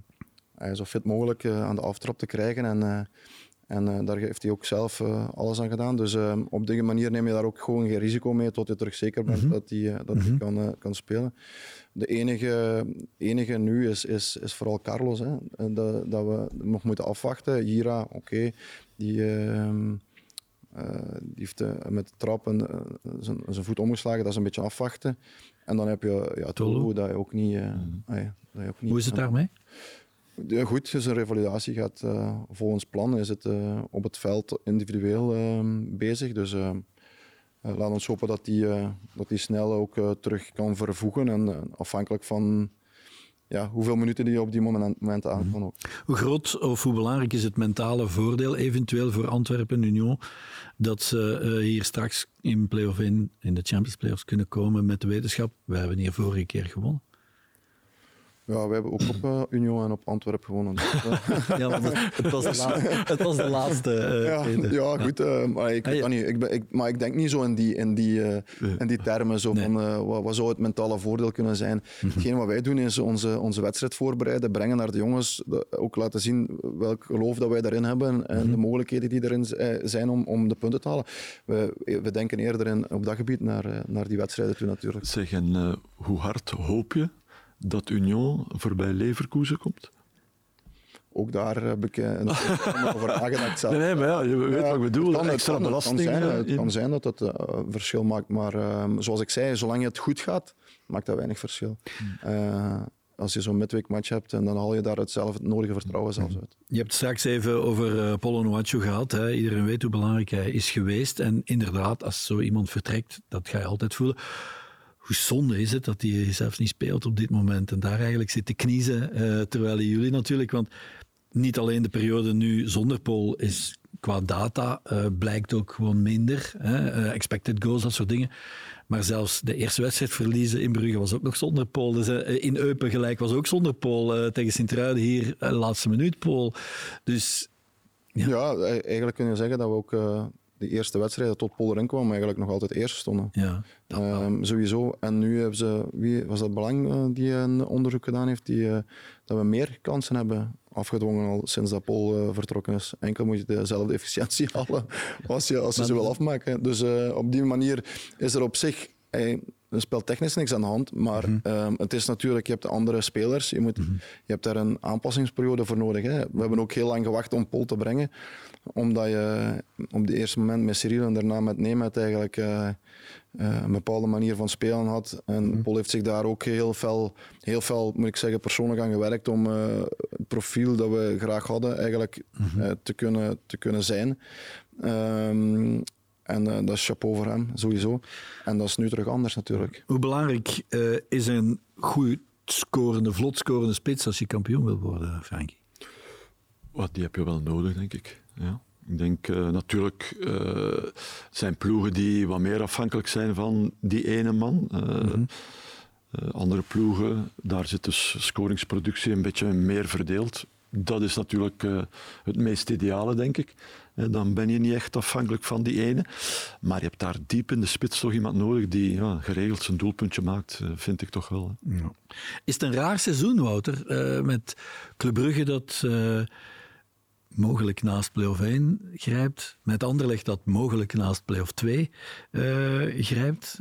eh, zo fit mogelijk eh, aan de aftrap te krijgen. En, eh, en eh, daar heeft hij ook zelf eh, alles aan gedaan. Dus eh, op die manier neem je daar ook gewoon geen risico mee tot je terug zeker bent Mhm. dat hij, eh, dat hij kan, kan spelen. De enige, enige nu is, is, is vooral Carlos. Hè. Dat, dat we nog moeten afwachten. Jira, oké, die, ehm, eh, die heeft met de trap zijn, zijn voet omgeslagen. Dat is een beetje afwachten. En dan heb je ja, Tolo, dat je ook niet... eh, ah ja, dat je ook niet Hoe is het daarmee? Ja, goed, zijn revalidatie gaat eh, volgens plan. Is het eh, op het veld individueel eh, bezig. Dus eh laat ons hopen dat eh, dat die snel ook terug kan vervoegen. En afhankelijk van ja, hoeveel minuten die op die moment, moment aan kan ook. Hoe groot of hoe belangrijk is het mentale voordeel eventueel voor Antwerpen Union dat ze hier straks in play-off in, in de Champions Playoffs kunnen komen met de wetenschap? We hebben hier vorige keer gewonnen. Ja, we hebben ook op eh, Union en op Antwerpen gewonnen. Dus, eh, [LAUGHS] Ja, het, was de laatste, het was de laatste. eh, ja, goed. eh, maar ik, Ah, ja. niet, ik, ben, ik, maar ik denk niet zo in die, in die, eh, in die termen. Zo Nee. van, eh, wat, wat zou het mentale voordeel kunnen zijn? Mhm. Hetgeen wat wij doen is onze, onze wedstrijd voorbereiden, brengen naar de jongens, de- ook laten zien welk geloof dat wij daarin hebben en Mhm. de mogelijkheden die erin eh, zijn om, om de punten te halen. We, we denken eerder in, op dat gebied naar, naar die wedstrijden toe natuurlijk. Zeg, en eh, hoe hard hoop je dat Union voorbij Leverkusen komt? Ook daar heb ik eh, een [LAUGHS] over zelf. Nee, nee, maar ja, je weet Ja, wat ik bedoel. Het kan, het Extra het belasting. kan zijn, eh, het kan zijn dat het eh, een verschil maakt, maar ehm, zoals ik zei, zolang het goed gaat, maakt dat weinig verschil. Hmm. Eh, als je zo'n midweekmatch hebt, en dan haal je daar het, zelf, het nodige vertrouwen zelfs uit. Je hebt straks even over eh Polo Noacho gehad. Hè. Iedereen weet hoe belangrijk hij is geweest. En inderdaad, als zo iemand vertrekt, dat ga je altijd voelen. Hoe zonde is het dat hij zelfs niet speelt op dit moment. En daar eigenlijk zit te kniezen. eh, terwijl jullie natuurlijk, want niet alleen de periode nu zonder Paul is qua data, eh, blijkt ook gewoon minder. Hè. Eh, expected goals, dat soort dingen. Maar zelfs de eerste wedstrijd verliezen in Brugge was ook nog zonder Paul. Dus, in Eupen gelijk was ook zonder. Eh, tegen Sint-Truiden hier, laatste minuut Paul. Dus Ja. Ja, e- eigenlijk kun je zeggen dat we ook de eerste wedstrijden tot Paul erin kwamen, eigenlijk nog altijd eerst stonden. ja. Ehm, sowieso. En nu hebben ze, wie was dat Belang eh, die een onderzoek gedaan heeft, die, eh, dat we meer kansen hebben afgedwongen al sinds dat eh, vertrokken is. Enkel moet je dezelfde [LAUGHS] efficiëntie halen als je, als je ze wil afmaken. Dus eh, op die manier is er op zich eh, er speelt technisch niks aan de hand, maar ehm, het is natuurlijk, je hebt andere spelers, je, moet, je hebt daar een aanpassingsperiode voor nodig. Hè. We hebben ook heel lang gewacht om Paul te brengen, omdat je op het eerste moment met Cyril en daarna met Nemet eigenlijk eh, eh, een bepaalde manier van spelen had. En Paul heeft zich daar ook heel fel, heel fel, moet ik zeggen, persoonlijk aan gewerkt om eh, het profiel dat we graag hadden eigenlijk te, kunnen, te kunnen zijn. Ehm, en eh, dat is chapeau voor hem, sowieso. En dat is nu terug anders natuurlijk. Hoe belangrijk eh, is een goed scorende, vlot scorende spits als je kampioen wil worden, Frankie? Wat, die heb je wel nodig, denk ik. Ja. Ik denk eh, natuurlijk eh zijn ploegen die wat meer afhankelijk zijn van die ene man. Eh, eh, andere ploegen, daar zit dus scoringsproductie een beetje meer verdeeld. Dat is natuurlijk eh, het meest ideale, denk ik. Eh, dan ben je niet echt afhankelijk van die ene. Maar je hebt daar diep in de spits toch iemand nodig die ja, geregeld zijn doelpuntje maakt, eh, vind ik toch wel. hè. Is het een raar seizoen, Wouter, met Club Brugge dat mogelijk naast play-off 1 grijpt, met Anderlecht dat mogelijk naast play-off 2 eh, grijpt?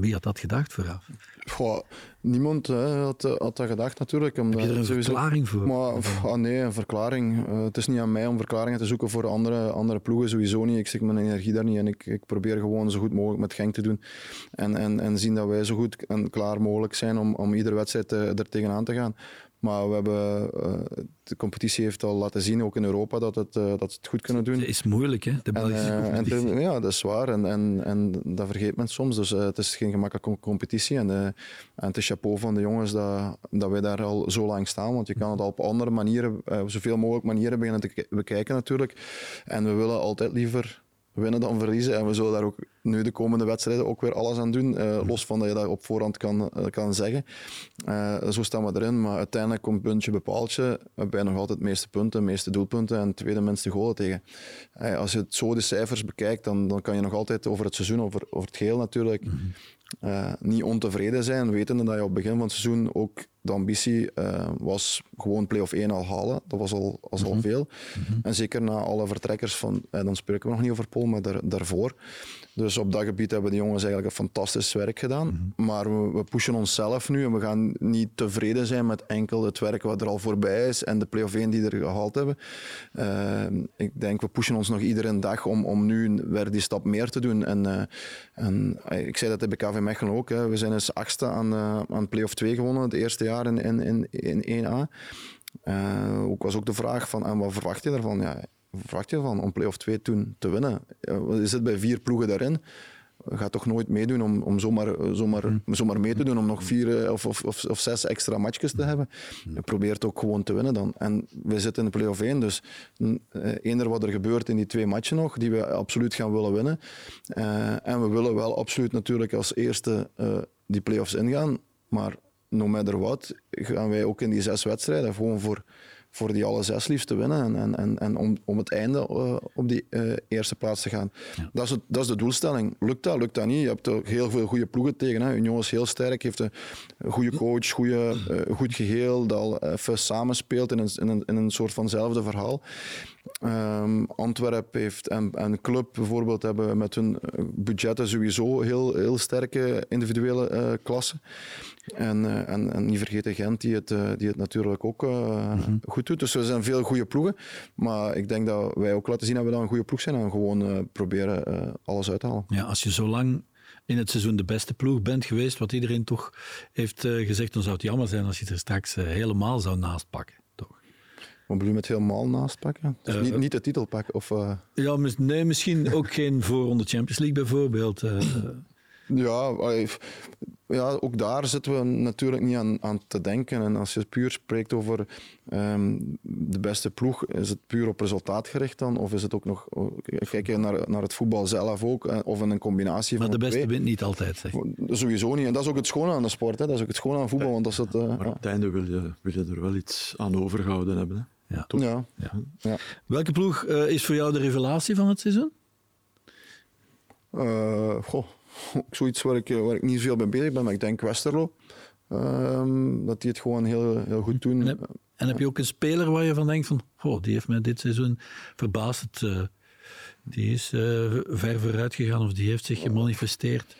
Wie had dat gedacht vooraf? Goh, niemand hè, had, had dat gedacht natuurlijk. Omdat Heb je er een sowieso- verklaring voor? Maar, pff, ah, nee, een verklaring. Eh, het is niet aan mij om verklaringen te zoeken voor andere, andere ploegen, sowieso niet. Ik stik mijn energie daar niet in. Ik, ik probeer gewoon zo goed mogelijk met Genk te doen. En, en, en zien dat wij zo goed en klaar mogelijk zijn om, om iedere wedstrijd eh, er tegenaan te gaan. Maar we hebben, uh, de competitie heeft al laten zien, ook in Europa, dat, het, uh, dat ze het goed kunnen doen. Het is moeilijk, hè? De Belgische en, uh, en ja, dat is waar. En, en, en dat vergeet men soms. Dus het is geen gemakkelijke competitie. En, en het is chapeau van de jongens dat, dat wij daar al zo lang staan. Want je kan het al op andere manieren, zoveel mogelijk manieren beginnen te bekijken natuurlijk. En we willen altijd liever winnen dan verliezen. En we zullen daar ook nu de komende wedstrijden ook weer alles aan doen. Uh, los van dat je dat op voorhand kan, uh, kan zeggen. Uh, zo staan we erin. Maar uiteindelijk komt puntje bepaaltje. Bij nog altijd de meeste punten, de meeste doelpunten en tweede minste golen tegen. als je het zo de cijfers bekijkt, dan, dan kan je nog altijd over het seizoen, over, over het geheel natuurlijk, mm -hmm. niet ontevreden zijn. Wetende dat je op het begin van het seizoen ook de ambitie uh, was gewoon play-off 1 al halen. Dat was al, was al mhm. veel. Mhm. En zeker na alle vertrekkers van, eh, dan spreken we nog niet over Pol, maar daar, daarvoor. Dus op dat gebied hebben de jongens eigenlijk een fantastisch werk gedaan. Mhm. Maar we, we, pushen onszelf nu en we gaan niet tevreden zijn met enkel het werk wat er al voorbij is en de play-off 1 die er gehaald hebben. Uh, ik denk, we pushen ons nog iedere dag om, om nu weer die stap meer te doen. En, uh, en ik zei dat bij KV Mechelen ook. Hè. We zijn eens achtste aan, aan play-off 2 gewonnen het eerste jaar in, in, in, in 1A. Uh, ook was ook de vraag van, en wat verwacht je ervan? Ja, verwacht je ervan om play-off 2 toen te winnen? Je zit bij vier ploegen daarin. Gaat toch nooit meedoen om, om zomaar, zomaar, mm. zomaar mee te doen om nog vier eh, of, of, of, of zes extra matchjes te hebben. Je probeert ook gewoon te winnen dan. En we zitten in de play-off 1, dus uh, eender wat er gebeurt in die twee matchen nog, die we absoluut gaan willen winnen. Uh, en we willen wel absoluut natuurlijk als eerste uh, die play-offs ingaan, maar no matter what, gaan wij ook in die zes wedstrijden gewoon voor, voor die alle zes liefst te winnen en, en, en, en om, om het einde uh, op die uh, eerste plaats te gaan. Ja. Dat, is het, dat is de doelstelling. Lukt dat, lukt dat niet? Je hebt ook heel veel goede ploegen tegen. Hè. Union is heel sterk, heeft een goede coach, goede, uh, goed geheel, dat al even samenspeelt in een, in, een, in een soort vanzelfde verhaal. Um, Antwerp heeft en, en Club bijvoorbeeld hebben met hun budgetten sowieso heel, heel sterke individuele uh, klassen. En, uh, en, en, niet vergeten Gent, die het, uh, die het natuurlijk ook mm -hmm. goed doet. Dus er zijn veel goede ploegen. Maar ik denk dat wij ook laten zien dat we dan een goede ploeg zijn en gewoon proberen alles uit te halen. Ja, als je zo lang in het seizoen de beste ploeg bent geweest, wat iedereen toch heeft gezegd, dan zou het jammer zijn als je het er straks helemaal zou naastpakken. Wat bedoel je met helemaal naastpakken? Dus niet, niet de titel pakken? Of, Ja, nee, misschien ook geen voorronde Champions League bijvoorbeeld. Ja, ja, ook daar zitten we natuurlijk niet aan, aan te denken. En als je puur spreekt over um, de beste ploeg, is het puur op resultaat gericht dan? Of is het ook nog, kijk je naar, naar het voetbal zelf ook, eh, of in een combinatie maar van de beste wint niet altijd, zeg. Sowieso niet. En dat is ook het schone aan de sport. Hè. Dat is ook het schone aan voetbal. Want als het, uh, maar op het einde wil je, wil je er wel iets aan overgehouden hebben. Hè. Ja. Ja. ja. ja. Welke ploeg uh, is voor jou de revelatie van het seizoen? Uh, goh [LAUGHS] zoiets waar ik, waar ik niet veel mee bezig ben, maar ik denk Westerlo. Um, dat die het gewoon heel, heel goed doen. En heb, en heb, je ook een speler waar je van denkt van, oh, die heeft mij dit seizoen verbaasd. Het, uh, die is uh, ver vooruit gegaan of die heeft zich gemanifesteerd.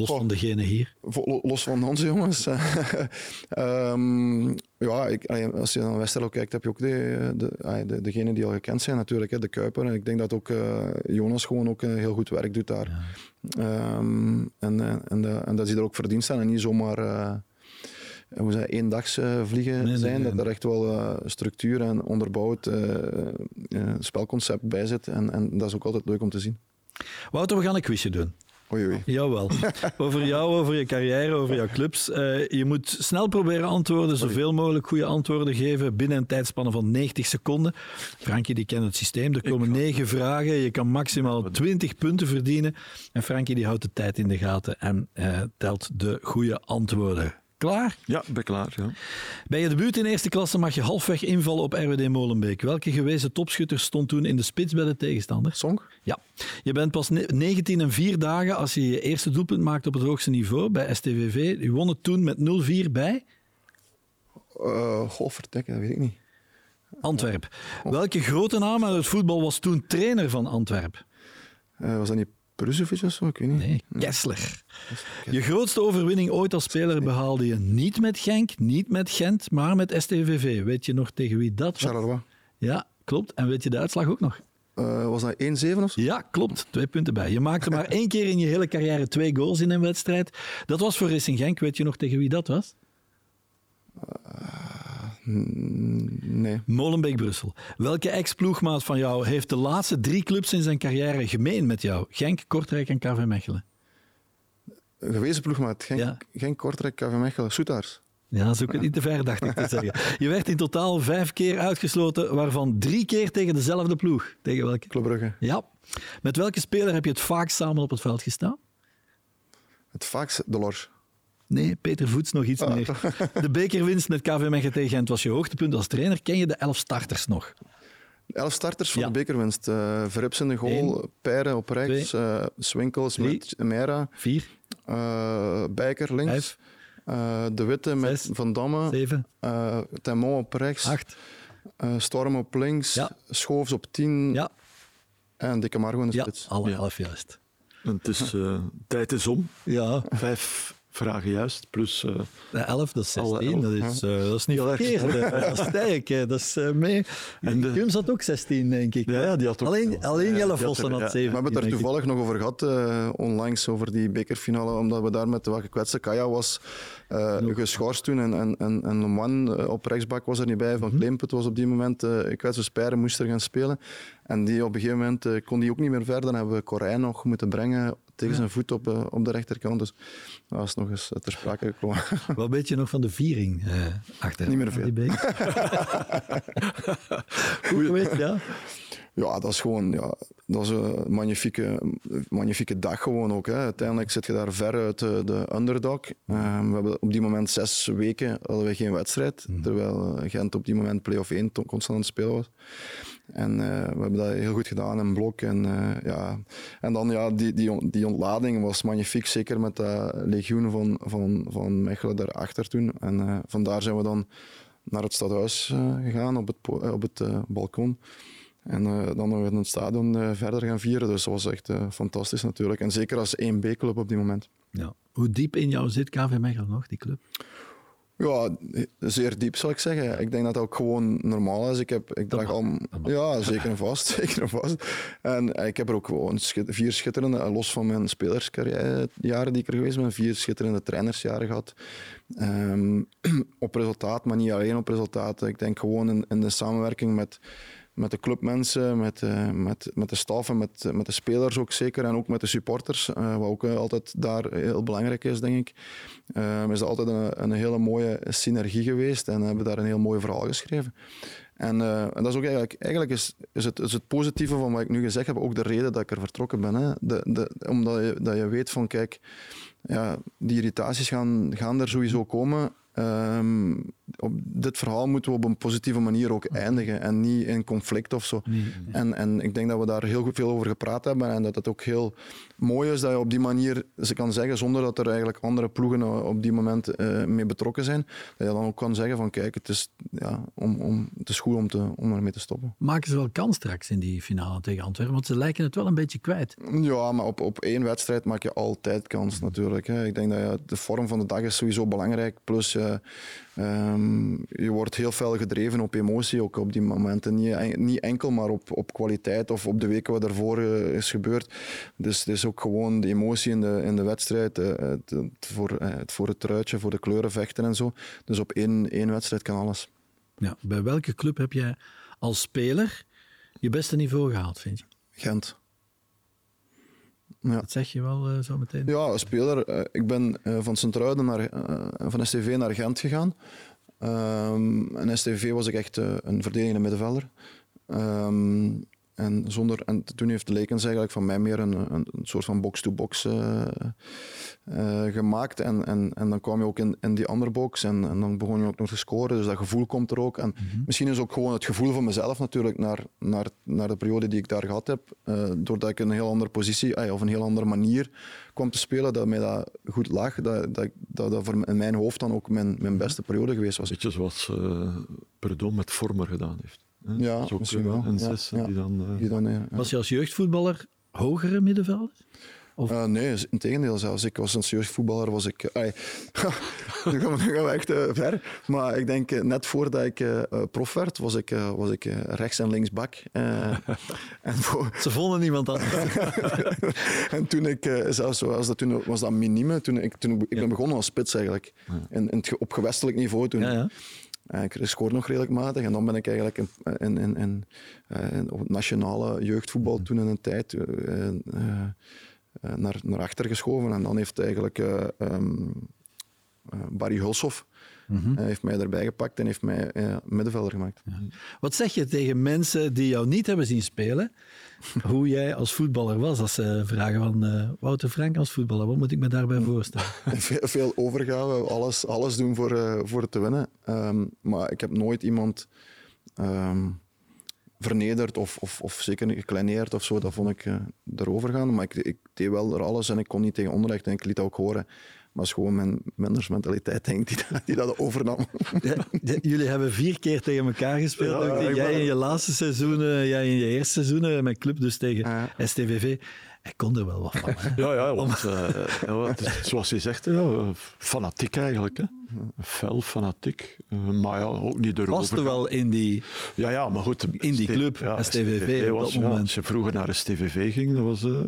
Los van degene hier? Los van onze jongens. um, [LAUGHS] ja, ik, als je naar Westerlo kijkt, heb je ook de, de, de, degenen die al gekend zijn natuurlijk. Hè, de Kuiper. En ik denk dat ook uh, Jonas gewoon ook uh, heel goed werk doet daar. Ja. Um, en, eh, en, de, en dat ze er ook verdiend zijn en niet zomaar... Uh, hoe zeg, eendags vliegen nee, zijn, nee, dat er echt wel uh, structuur en onderbouwd uh, spelconcept bij zit. En, en dat is ook altijd leuk om te zien. Wouter, we gaan een quizje doen. Oei, oei. Jawel. [LAUGHS] over jou, over je carrière, over jouw clubs. Uh, je moet snel proberen antwoorden, zoveel mogelijk goede antwoorden geven binnen een tijdspanne van 90 seconden. Frankie die kent het systeem. Er komen negen vragen. Je kan maximaal 20 punten verdienen. En Frankie die houdt de tijd in de gaten en uh, telt de goede antwoorden. Klaar? Ja, ben klaar. Ja. Bij je debuut in eerste klasse mag je halfweg invallen op RWD Molenbeek. Welke gewezen topschutter stond toen in de spits bij de tegenstander? Song? Ja. Je bent pas 19 en 4 dagen als je je eerste doelpunt maakt op het hoogste niveau bij STVV. Je won het toen met 0-4 bij? Uh, goh, dat weet ik niet. Antwerp. Welke grote naam uit het voetbal was toen trainer van Antwerp? Uh, was dat niet Bruzovic of zo? Ik weet niet. Nee, Kessler. Je grootste overwinning ooit als speler behaalde je niet met Genk, niet met Gent, maar met STVV. Weet je nog tegen wie dat was? Charleroi. Ja, klopt. En weet je de uitslag ook nog? Uh, was dat 1-7 of zo? Ja, klopt. Twee punten bij. Je maakte maar één keer in je hele carrière twee goals in een wedstrijd. Dat was voor Racing Genk. Weet je nog tegen wie dat was? Uh, Nee. Molenbeek-Brussel. Welke ex-ploegmaat van jou heeft de laatste drie clubs in zijn carrière gemeen met jou? Genk, Kortrijk en KV Mechelen. Een gewezen ploegmaat. Geen, Ja. geen Kortrijk, KV Mechelen. Soetaars. Ja, zoek het niet te ver, dacht ik te [LAUGHS] zeggen. Je werd in totaal vijf keer uitgesloten, waarvan drie keer tegen dezelfde ploeg. Tegen welke? Club Brugge. Ja. Met welke speler heb je het vaakst samen op het veld gestaan? Het vaakst Delors. Nee, Peter Voets nog iets meer. De bekerwinst met KV Mechelen tegen Gent was je hoogtepunt als trainer. Ken je de elf starters nog? Elf starters voor Ja. de bekerwinst. Eh Verrips in de goal, Eén. Pijren op rechts, eh Swinkels Drie. met Mera, Vier, eh Bijker links, vijf, eh, De Witte met Zes. Van Damme, zeven, eh Temon op rechts, acht. eh, Storm op links, Ja. Schoofs op 10 Ja, en Dikke Margo in de ja spits. alle Ja. elf juist. En het is, eh, tijd is om. Ja, Vijf vragen juist, plus... eh, de elf, dat is Alle 16. Dat is, eh, dat is niet Heel erg verkeerd. Dat is sterk. Dat is eh, mee. En de- zat ook 16, denk ik. ja, ja, die had ook... Alleen, alleen Ja, Jelle had Vossen er- had ja. 17. We hebben het er toevallig nog over gehad, eh, onlangs, over die bekerfinale, omdat we daar met de gekwetste Kaya was eh geschorst toen en, en, en, en eh, op rechtsbak was er niet bij. Van Kleemput was op die moment uh, gekwetste spijren, moest er gaan spelen. En die op een gegeven moment eh, kon die ook niet meer verder, dan hebben we Corijn nog moeten brengen tegen zijn voet op, eh, op de rechterkant. Dus dat is nog eens eh, ter sprake gekomen. [LAUGHS] Wat weet je nog van de viering eh achter Niet meer veel. Goed geweest, ja. Ja, dat is gewoon ja, dat is een magnifieke, magnifieke dag gewoon ook. Hè. Uiteindelijk zit je daar ver uit de, de underdog. Ehm, we hebben op die moment zes weken hadden we geen wedstrijd, terwijl eh, Gent op die moment play-off 1 to- constant aan het spelen was. En eh, we hebben dat heel goed gedaan in blok. En, eh, ja. en dan ja, die, die, die ontlading was magnifiek, zeker met dat legioen van, van, van Mechelen daarachter toen. En eh, vandaar zijn we dan naar het stadhuis eh, gegaan op het, eh, op het eh, balkon. En eh, dan nog in het stadion eh, verder gaan vieren. Dus dat was echt eh, fantastisch natuurlijk. En zeker als 1B-club op die moment. ja. Hoe diep in jou zit KV Mechelen nog, die club? Ja, zeer diep zal ik zeggen. Ik denk dat dat ook gewoon normaal is. Ik, heb, ik draag al, ja, zeker en vast. [LAUGHS] Zeker en vast. En ik heb er ook gewoon vier schitterende, los van mijn spelerscarrière jaren die ik er geweest ben, vier schitterende trainersjaren gehad. Ehm, [CLEARS THROAT] op resultaat, maar niet alleen op resultaat. Ik denk gewoon in, in de samenwerking met, met de clubmensen, met, eh, met, met de staf en met, met de spelers ook zeker. En ook met de supporters, eh, wat ook eh, altijd daar heel belangrijk is, denk ik. Ehm, is dat altijd een, een hele mooie synergie geweest en hebben daar een heel mooi verhaal geschreven. En, en dat is ook eigenlijk, eigenlijk is, is, het, is het positieve van wat ik nu gezegd heb ook de reden dat ik er vertrokken ben. Hè. De, de, omdat je, dat je weet van, kijk, ja, die irritaties gaan, gaan er sowieso komen. Ehm, op dit verhaal moeten we op een positieve manier ook eindigen en niet in conflict of zo. En, en ik denk dat we daar heel goed veel over gepraat hebben en dat het ook heel mooi is dat je op die manier ze kan zeggen, zonder dat er eigenlijk andere ploegen eh, op die moment eh, mee betrokken zijn, dat je dan ook kan zeggen van kijk, het is, ja, om, om, het is goed om, te, om ermee te stoppen. Maken ze wel kans straks in die finale tegen Antwerpen? Want ze lijken het wel een beetje kwijt. Ja, maar op, op één wedstrijd maak je altijd kans natuurlijk. Hè. Ik denk dat je, de vorm van de dag is sowieso belangrijk. Plus je, ehm, je wordt heel veel gedreven op emotie, ook op die momenten. Niet, niet enkel, maar op, op kwaliteit of op de weken wat ervoor eh, is gebeurd. Dus het is ook gewoon de emotie in de, in de wedstrijd. eh, het, het voor, eh, het voor het truitje, voor de kleuren vechten en zo. Dus op één, één wedstrijd kan alles. Ja. Bij welke club heb jij als speler je beste niveau gehaald, vind je? Gent. Ja. Dat zeg je wel zo meteen. Ja, als speler. ik ben van Sint-Truiden naar, van STV naar Gent gegaan. Ehm en STV was ik echt eh, een verdedigende middenvelder. Ehm, en, zonder, en toen heeft Lekens eigenlijk van mij meer een, een, een soort van box-to-box eh, eh, gemaakt. En, en, en dan kwam je ook in, in die andere box en, en dan begon je ook nog te scoren. Dus dat gevoel komt er ook. En misschien is ook gewoon het gevoel van mezelf natuurlijk naar, naar, naar de periode die ik daar gehad heb. eh, doordat ik een heel andere positie of een heel andere manier kwam te spelen, dat mij dat goed lag. Dat dat, dat, dat voor in mijn hoofd dan ook mijn, mijn beste periode geweest was. Beetje zoals Perdom met Vormer gedaan heeft. Ja, Dat is ook, misschien wel. Een zes ja. die dan... eh, Die dan, ja. Was je als jeugdvoetballer hogere middenvelder? Of- Eh, nee, in tegendeel zelfs. Ik was als jeugdvoetballer, was ik... [LAUGHS] nu, gaan we, nu gaan we echt ver. Maar ik denk, net voordat ik prof werd, was ik, eh, was ik rechts- en linksbak. Eh, [LAUGHS] en, voor, Ze vonden niemand anders. [LAUGHS] en toen ik, eh, zelfs was dat, toen was dat minime, toen ik, toen ik ben begonnen als spits eigenlijk. In, in het, ge- op gewestelijk niveau toen. Ja, Uh, ik scoorde nog redelijk matig. En dan ben ik eigenlijk in, in, in, op het nationale jeugdvoetbal toen in een tijd naar, naar achter geschoven. En dan heeft eigenlijk um, Barry Hulshoff Mm Hij heeft mij erbij gepakt en heeft mij middenvelder gemaakt. Ja. Wat zeg je tegen mensen die jou niet hebben zien spelen, [LAUGHS] hoe jij als voetballer was? Als ze vragen van uh, Wouter Frank als voetballer, wat moet ik me daarbij voorstellen? [LAUGHS] veel, veel overgave, alles, alles doen voor, uh, voor te winnen. Um, maar ik heb nooit iemand um, vernederd of, of, of zeker gekleineerd of zo. Dat vond ik uh, erover gaan. Maar ik, ik deed wel er alles en ik kon niet tegen onderleggen en ik liet dat ook horen. Maar is gewoon mijn mennersmentaliteit, denk ik, die, die dat overnam. jullie hebben vier keer tegen elkaar gespeeld. jij in je laatste seizoenen, jij in je eerste seizoenen met club, dus tegen STVV. Hij kon er wel wat van. Ja, ja, want, uh, zoals je zegt, ja, fanatiek eigenlijk. Hè. Fel, fanatiek. Uh, maar ja, ook niet erover. Was er wel in die, ja, ja, maar goed, in die club, ja, STVV, op dat moment. als je vroeger naar STVV ging, dat was, uh,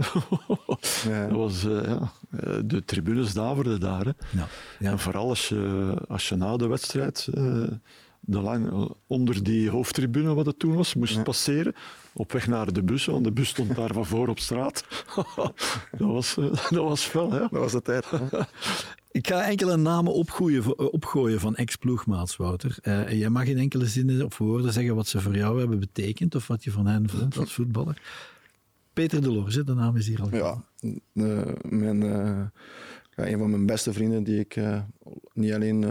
[LAUGHS] ja. dat was ja, de tribunes daverden daar. Hè. En vooral als je, als je na de wedstrijd de lang, onder die hoofdtribune, wat het toen was, moest passeren. Op weg naar de bus, want de bus stond daar van voor op straat. [LAUGHS] dat, was, uh, [LAUGHS] dat was fel, hè? Dat was de tijd. [LAUGHS] Ik ga enkele namen opgooien, eh, opgooien van ex-ploegmaats, Wouter. Uh, jij mag in enkele zinnen of woorden zeggen wat ze voor jou hebben betekend of wat je van hen vond als voetballer. Peter de Lorge, de naam is hier al. Ja, mijn, ja, een van mijn beste vrienden die ik niet alleen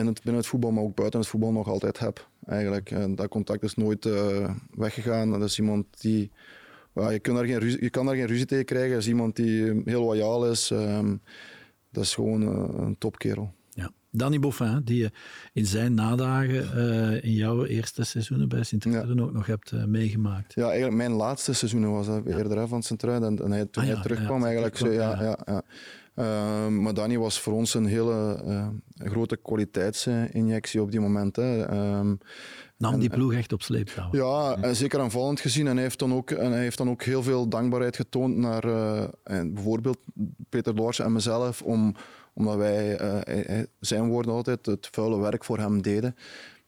in het, binnen het voetbal, maar ook buiten het voetbal nog altijd heb. Eigenlijk. En dat contact is nooit uh, weggegaan. Dat is iemand die. Ja, je, kunt daar geen ruzie, je kan daar geen ruzie tegen krijgen. Dat is iemand die heel loyaal is. Um, dat is gewoon uh, een topkerel. Ja. Danny Boffin, die je in zijn nadagen uh, in jouw eerste seizoenen bij Sint-Truiden ja. ook nog hebt meegemaakt. Ja, eigenlijk mijn laatste seizoenen was dat eerder van Sint-Truiden. En, en hij, toen ah, hij terugkwam, eigenlijk. Zo, ja, ja, ja. Uh, maar Danny was voor ons een hele uh, grote kwaliteitsinjectie op die moment. Hè. Um, Nam die ploeg echt op sleeptouw. Ja, zeker aanvallend gezien. En hij heeft dan ook, en hij heeft dan ook heel veel dankbaarheid getoond naar uh, bijvoorbeeld Peter Lors en mezelf, om, omdat wij, zijn woorden altijd, het vuile werk voor hem deden.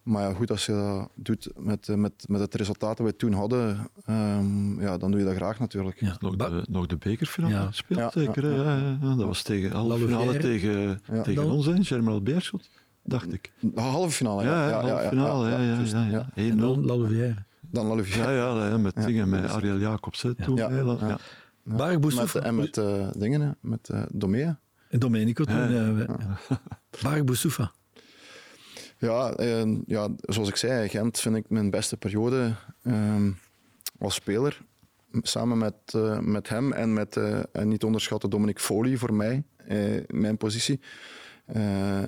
Maar ja, goed, als je dat doet met, met, met het resultaat dat we toen hadden, um, ja, dan doe je dat graag natuurlijk. Ja. Nog, de, nog de bekerfinale ja. gespeeld, ja, zeker. Ja, dat was tegen halve finale tegen, tegen ons, hè, Germinal Beerschot, dacht ik. De halve finale, ja. ja, halve finale, ja. ja, ja, ja, En dan Lalouvière. Dan Lalouvière. Ja, ja, met dingen, met Ariel Jacobs hè, toen. Ja. Ja. Ja. Met, en met uh, dingen, met uh, Domea. Domenico toen. Ja. Boussoufa. Ja, ja, zoals ik zei, Gent vind ik mijn beste periode uh, als speler. Samen met, uh, met hem en met, uh, en niet onderschatten, Dominic Foley voor mij, mijn positie.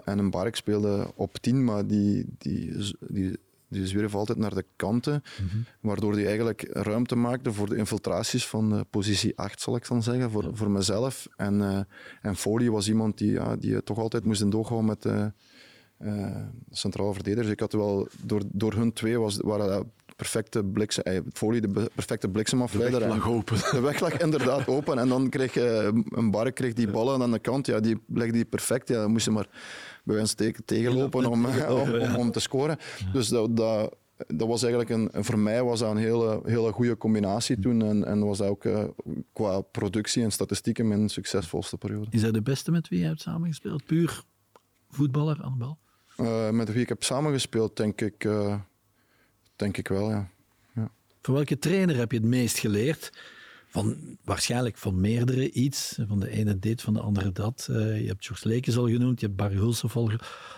en een Bark speelde op 10, maar die, die, die, die zwierf altijd naar de kanten, mm -hmm. waardoor hij eigenlijk ruimte maakte voor de infiltraties van positie 8, zal ik dan zeggen, voor, voor mezelf. En, en Foley was iemand die, ja, die toch altijd moest in doorgaan met uh, centrale verdedigers. Ik had wel, door, door hun twee was, waren dat perfecte bliksem, eh, folie de perfecte bliksemafleider. De weg lag open. De weg lag inderdaad open. En dan kreeg je een bar kreeg die ballen aan de kant. Ja, die legde die perfect. Ja, dan moest je maar bij wijze tegen, tegenlopen [LAUGHS] om, om, om, te scoren. Dus dat, dat, dat was eigenlijk een, voor mij was dat een hele, hele goede combinatie toen. En, en was dat ook uh, qua productie en statistieken mijn succesvolste periode. Is hij de beste met wie je hebt samengespeeld? Puur voetballer aan de bal? Uh, met wie ik heb samengespeeld, denk ik, uh, denk ik wel, ja. ja. Van welke trainer heb je het meest geleerd? Van, waarschijnlijk van meerdere iets. Van de ene dit, van de andere dat. Uh, je hebt George Lekes al genoemd, je hebt Barry Hulshoff al,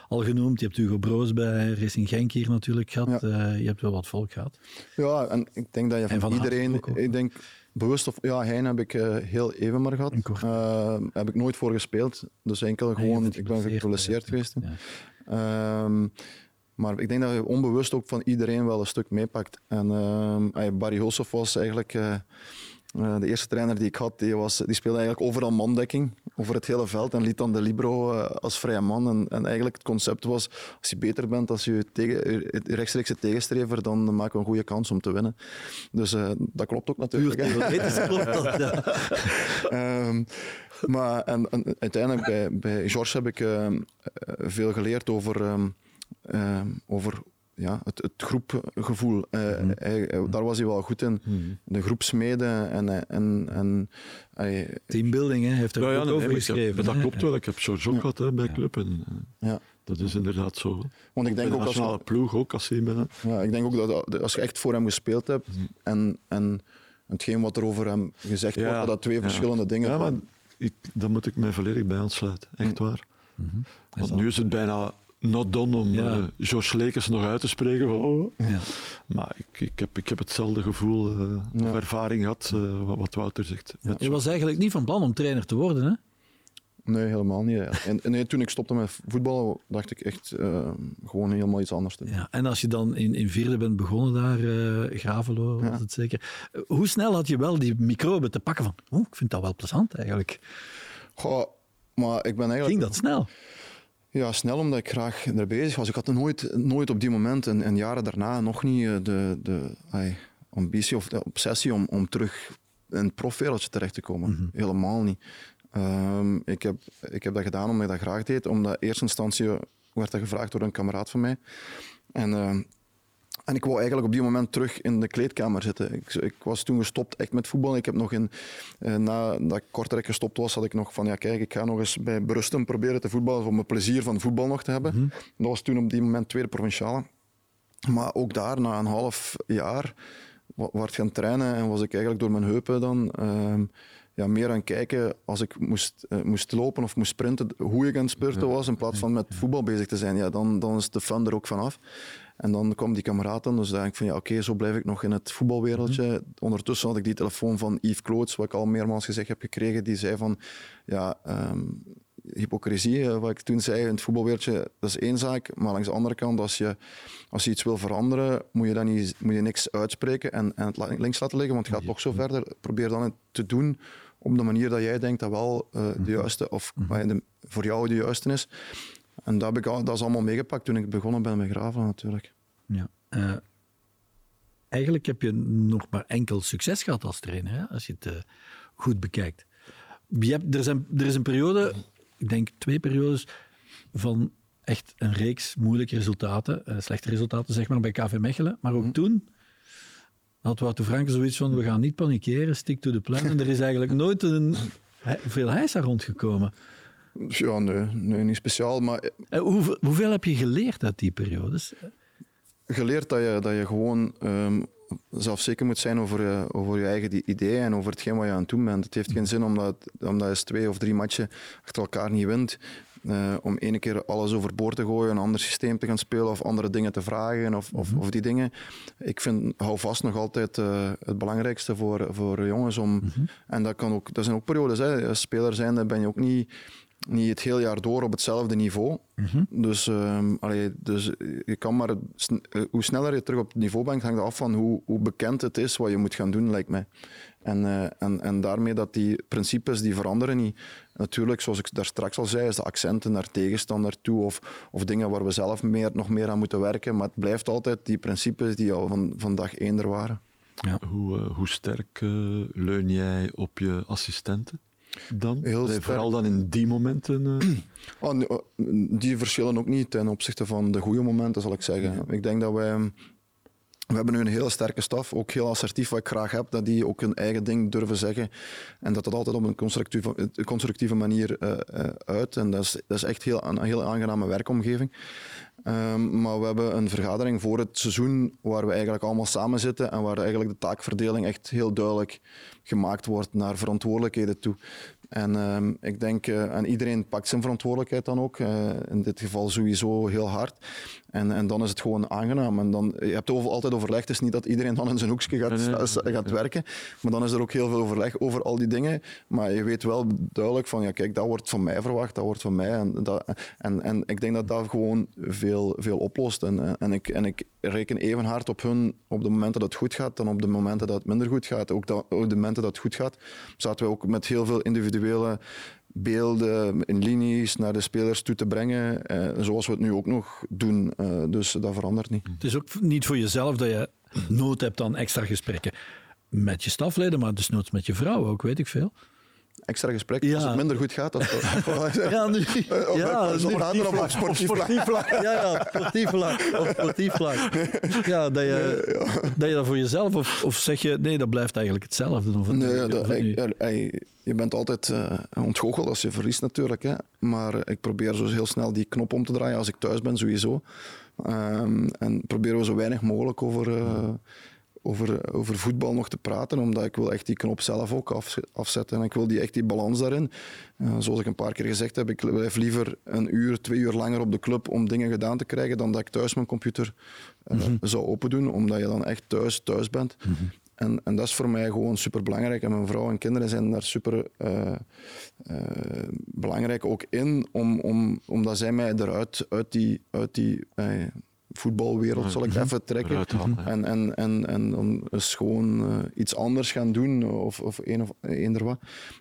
al, genoemd, je hebt Hugo Broos bij Racing Genk hier natuurlijk gehad. Ja. je hebt wel wat volk gehad. Ja, en ik denk dat je van, van iedereen... Ik denk, bewust of ja, Hein heb ik uh, heel even maar gehad. Uh, heb ik nooit voor gespeeld. Dus enkel gewoon, ik ben geïntroduceerd geweest. Ja. Um, maar ik denk dat je onbewust ook van iedereen wel een stuk meepakt. En uh, Barry Hulshoff was eigenlijk uh, uh, de eerste trainer die ik had, die, was, die speelde eigenlijk overal mandekking over het hele veld en liet dan de libero uh, als vrije man. En, en, eigenlijk het concept was, als je beter bent als je tegen, rechtstreekse tegenstrever, dan maken we een goede kans om te winnen. Dus uh, dat klopt ook natuurlijk. Puur klopt dat, ja. um, [LAUGHS] maar en, en, uiteindelijk bij, bij George heb ik veel geleerd over... Um, ehm, over ja, het, het groepgevoel. Eh, Mhm. hij- hij- daar was hij wel goed in. De groepsmeden en, en, en hij- Teambuilding, hè, heeft er Ja, ja, ook nee, over geschreven. dat klopt wel. Ik heb George ook gehad hè, bij club. En, eh, ja. dat is inderdaad zo. Want ik denk de ook als, nationale ploeg ook, als hij met, ja, ik denk ook dat als je echt voor hem gespeeld hebt en, en hetgeen wat er over hem gezegd Ja, wordt, dat dat twee ja. verschillende dingen Ja, maar zijn. ik, daar moet ik mij volledig bij aansluiten. Echt waar. Mhm. Want nu is het bijna not done om Ja. eh, George Lekers nog uit te spreken. Van, oh. Ja. Maar ik, ik, heb, ik heb hetzelfde gevoel eh, Ja. of ervaring gehad, eh, wat, wat Wouter zegt. Je was eigenlijk niet van plan om trainer te worden, hè? Nee, helemaal niet. ja. En, en nee, toen ik stopte met voetballen, dacht ik echt gewoon helemaal iets anders te doen. Ja, en als je dan in, in vierde bent begonnen daar, eh Gravelo was Ja. het zeker. Hoe snel had je wel die microben te pakken van, oh, ik vind dat wel plezant eigenlijk. Goh, maar ik ben eigenlijk... Ging dat snel? Ja, snel omdat ik graag er bezig was. Ik had nooit, nooit op die moment en, en jaren daarna nog niet eh, de, de ambitie of de obsessie om, om terug in het profwereldje terecht te komen. Helemaal niet. Ehm, ik, heb, ik heb dat gedaan omdat ik dat graag deed. Omdat in eerste instantie werd dat gevraagd door een kameraad van mij. En, ehm, en ik wou eigenlijk op die moment terug in de kleedkamer zitten. Ik, ik was toen gestopt echt met voetbal. Ik heb nog in, eh, nadat ik kortrijk gestopt was, had ik nog van ja kijk, ik ga nog eens bij Brusten proberen te voetballen om mijn plezier van voetbal nog te hebben. Dat was toen op die moment tweede provinciale. Maar ook daar, na een half jaar, werd gaan trainen en was ik eigenlijk door mijn heupen dan ehm, ja, meer aan kijken als ik moest, eh, moest lopen of moest sprinten, hoe ik aan het spurten was, in plaats van met voetbal bezig te zijn. Ja, dan, dan is de fun er ook vanaf. En dan kwam die kameraad dan, dus dacht ik van ja, oké, zo blijf ik nog in het voetbalwereldje. Ondertussen had ik die telefoon van Yves Kloots, wat ik al meermaals gezegd heb gekregen, die zei van ja, ehm, hypocrisie, eh, wat ik toen zei in het voetbalwereldje, dat is één zaak. Maar langs de andere kant, als je, als je iets wil veranderen, moet je dan niet, moet je niks uitspreken en, en het links laten liggen, want het gaat toch zo verder. Probeer dan het te doen op de manier dat jij denkt dat wel eh, de juiste, of de- voor jou de juiste is. En dat, heb ik dat is allemaal meegepakt toen ik begonnen ben met graven natuurlijk. Ja. Eh, eigenlijk heb je nog maar enkel succes gehad als trainer, hè, als je het eh, goed bekijkt. Je hebt, er, zijn, er is een periode, ik denk twee periodes, van echt een reeks moeilijke resultaten, eh, slechte resultaten zeg maar, bij KV Mechelen. Maar ook toen had Wouter Franke zoiets van, we gaan niet panikeren, stick to the plan. En er is eigenlijk nooit een, veel heisa rondgekomen. Ja, nee, nee niet speciaal, maar Eh, hoeveel, hoeveel heb je geleerd uit die periodes? geleerd dat je, dat je gewoon ehm, zelfzeker moet zijn over je, over je eigen ideeën en over hetgeen wat je aan het doen bent. Het heeft geen zin omdat, omdat je twee of drie matchen achter elkaar niet wint, eh, om ene keer alles overboord te gooien, een ander systeem te gaan spelen of andere dingen te vragen of, of, of die dingen. Ik vind, hou vast nog altijd eh, het belangrijkste voor, voor jongens om, en dat, kan ook, dat zijn ook periodes, hè. als speler zijnde ben je ook niet niet het hele jaar door op hetzelfde niveau. Dus, ehm, allee, dus je kan maar, sn- eh, hoe sneller je terug op het niveau bent, hangt af van hoe, hoe bekend het is wat je moet gaan doen, lijkt mij. En, eh, en, en daarmee dat die principes die veranderen niet. Natuurlijk, zoals ik daar straks al zei, is de accenten naar tegenstander toe of, of dingen waar we zelf meer, nog meer aan moeten werken. Maar het blijft altijd die principes die al van, van dag één er waren. Hoe, eh, hoe sterk eh, leun jij op je assistenten dan? Heel sterk. Vooral dan in die momenten. eh, Oh, [CLEARS THROAT] nee, oh, die verschillen ook niet ten opzichte van de goede momenten, zal ik zeggen. Ik denk dat wij... We hebben nu een hele sterke staf, ook heel assertief, wat ik graag heb, dat die ook hun eigen ding durven zeggen. En dat dat altijd op een constructieve, constructieve manier eh, eh, uit. En dat is, dat is echt heel, een heel aangename werkomgeving. Ehm, maar we hebben een vergadering voor het seizoen waar we eigenlijk allemaal samen zitten en waar eigenlijk de taakverdeling echt heel duidelijk gemaakt wordt naar verantwoordelijkheden toe. En ehm, ik denk, eh, en iedereen pakt zijn verantwoordelijkheid dan ook, eh, in dit geval sowieso heel hard. En, en dan is het gewoon aangenaam. En dan, je hebt over, altijd overleg, het is niet dat iedereen dan in zijn hoekje gaat, Nee, nee, sta- gaat werken, maar dan is er ook heel veel overleg over al die dingen. Maar je weet wel duidelijk van, ja kijk, dat wordt van mij verwacht, dat wordt van mij. En, dat, en, en ik denk dat dat gewoon veel, veel oplost. En, en, ik, en ik reken even hard op hun op de momenten dat het goed gaat, dan op de momenten dat het minder goed gaat. Ook, dat, ook de momenten dat het goed gaat, zaten we ook met heel veel individuele beelden in linies naar de spelers toe te brengen, eh, zoals we het nu ook nog doen. Eh, dus dat verandert niet. Het is ook niet voor jezelf dat je nood hebt aan extra gesprekken met je stafleden, maar dus noods met je vrouw ook, weet ik veel. Extra gesprek Ja. als het minder goed gaat. Het, Ja, nu. Ja, op- op sportief vlak. Ja, ja, sportief vlak. Op sportief vlak. Ja, dat je, dat je dat voor jezelf, of, of zeg je, nee, dat blijft eigenlijk hetzelfde. Of, Nee, of- dat, of- ik- ja, ey, je bent altijd eh ontgoocheld als je verliest natuurlijk. Hè. Maar eh, ik probeer zo heel snel die knop om te draaien als ik thuis ben, sowieso. Ehm, en proberen we zo weinig mogelijk over, eh, over, over voetbal nog te praten, omdat ik wil echt die knop zelf ook af, afzetten. En ik wil die, echt die balans daarin. Eh, zoals ik een paar keer gezegd heb, ik blijf liever een uur, twee uur langer op de club om dingen gedaan te krijgen, dan dat ik thuis mijn computer eh, zou open doen, omdat je dan echt thuis thuis bent. En, en dat is voor mij gewoon super belangrijk. En mijn vrouw en kinderen zijn daar super eh, belangrijk ook in, om, om, omdat zij mij eruit uit die, uit die voetbalwereld, zal ik even trekken. En, en, en, en dan is gewoon eh, iets anders gaan doen, of, of een of eender wat.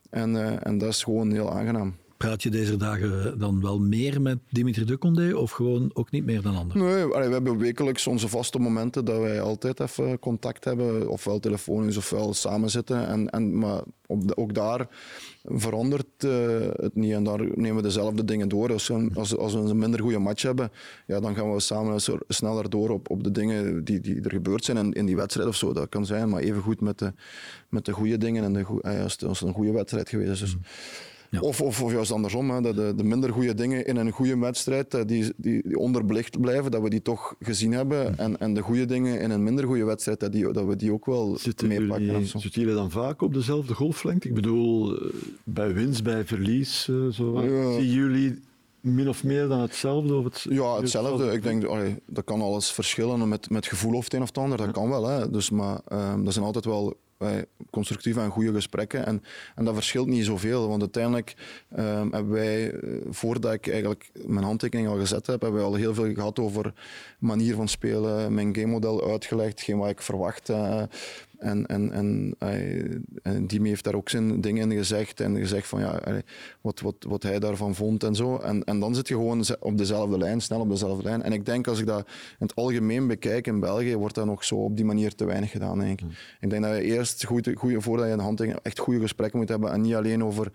En, eh, en dat is gewoon heel aangenaam. Praat je deze dagen dan wel meer met Dimitri de Condé of gewoon ook niet meer dan anderen? Nee, we hebben wekelijks onze vaste momenten dat wij altijd even contact hebben, ofwel telefonisch ofwel samen zitten. En, en, maar ook daar verandert eh, het niet en daar nemen we dezelfde dingen door. Als we, als, als we een minder goede match hebben, ja, dan gaan we samen sneller door op, op de dingen die, die er gebeurd zijn in, in die wedstrijd of zo. Dat kan zijn, maar even goed met de, met de goede dingen en de, eh, als, het, als het een goede wedstrijd geweest is. Dus, Ja. of, of, of juist andersom, hè, dat de, de minder goede dingen in een goede wedstrijd, eh, die, die, die onderbelicht blijven, dat we die toch gezien hebben. En, en de goede dingen in een minder goede wedstrijd, dat, die, dat we die ook wel Zitten meepakken. jullie, zitten jullie dan vaak op dezelfde golflengte? Ik bedoel, eh, bij winst, bij verlies, eh, zo. Ja. Zien jullie min of meer dan hetzelfde? Of het, Ja, hetzelfde. Ik denk, allee, dat kan alles verschillen met, met gevoel of het een of het ander. Dat kan wel. Hè. Dus, maar ehm dat zijn altijd wel eh, constructieve en goede gesprekken. En, en dat verschilt niet zoveel. Want uiteindelijk ehm, hebben wij, eh, voordat ik eigenlijk mijn handtekening al gezet heb, hebben we al heel veel gehad over manier van spelen, mijn gamemodel uitgelegd, hetgeen wat ik verwacht. En, en, en, en Dimi heeft daar ook zijn dingen in gezegd. En gezegd van ja, wat, wat, wat hij daarvan vond en zo. En, en dan zit je gewoon op dezelfde lijn, snel op dezelfde lijn. En ik denk als ik dat in het algemeen bekijk in België, wordt dat nog zo op die manier te weinig gedaan. Denk ik. ik denk dat je eerst, goed, goeie, voordat je een handtekening, echt goede gesprekken moet hebben. En niet alleen over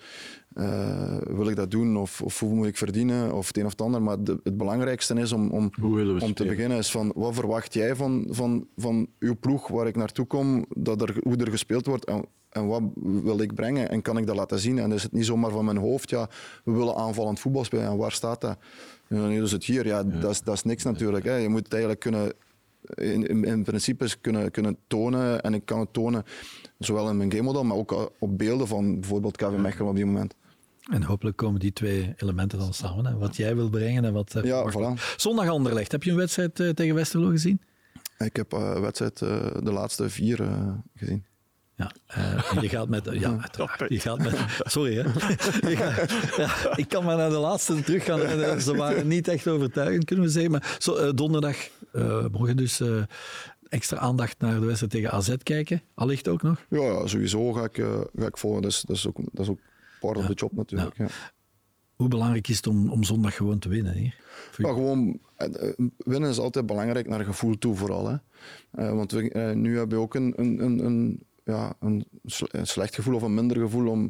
eh, wil ik dat doen of, of hoe moet ik verdienen of het een of het ander. Maar de- het belangrijkste is om, om, om te spelen? beginnen is van wat verwacht jij van, van, van uw ploeg waar ik naartoe kom, dat er, hoe er gespeeld wordt en, en wat wil ik brengen en kan ik dat laten zien? En is het niet zomaar van mijn hoofd, ja, we willen aanvallend voetbal spelen en waar staat dat? Ja, nu is het hier, ja, Dat, is, dat is niks natuurlijk. Hè. Je moet het eigenlijk kunnen, in, in, in principe kunnen, kunnen tonen en ik kan het tonen zowel in mijn game model, maar ook op beelden van bijvoorbeeld KV Mechelen op die moment. En hopelijk komen die twee elementen dan samen. Hè? Wat jij wil brengen en wat... Ja, voilà. Zondag Anderlecht. Heb je een wedstrijd eh, tegen Westerlo gezien? Ik heb eh wedstrijd eh, de laatste vier gezien. Ja, je gaat met... [LAUGHS] Ja, uiteraard. Je gaat met... Sorry, hè. Je gaat- ja, ik kan maar naar de laatste teruggaan. En, eh, Ze waren niet echt overtuigend, kunnen we zeggen. Maar zo, donderdag, morgen dus... extra aandacht naar de wedstrijd tegen AZ kijken. Allicht ook nog. Ja, sowieso ga ik, ga ik volgen. Dat is, dat, is ook, dat is ook part of the job natuurlijk. Ja. Hoe belangrijk is het om, om zondag gewoon te winnen Ja, je- gewoon, eh, winnen is altijd belangrijk naar gevoel toe vooral. Hè. Eh, want we, eh, nu heb je ook een, een, een, een, ja, een, sle- een slecht gevoel of een minder gevoel om,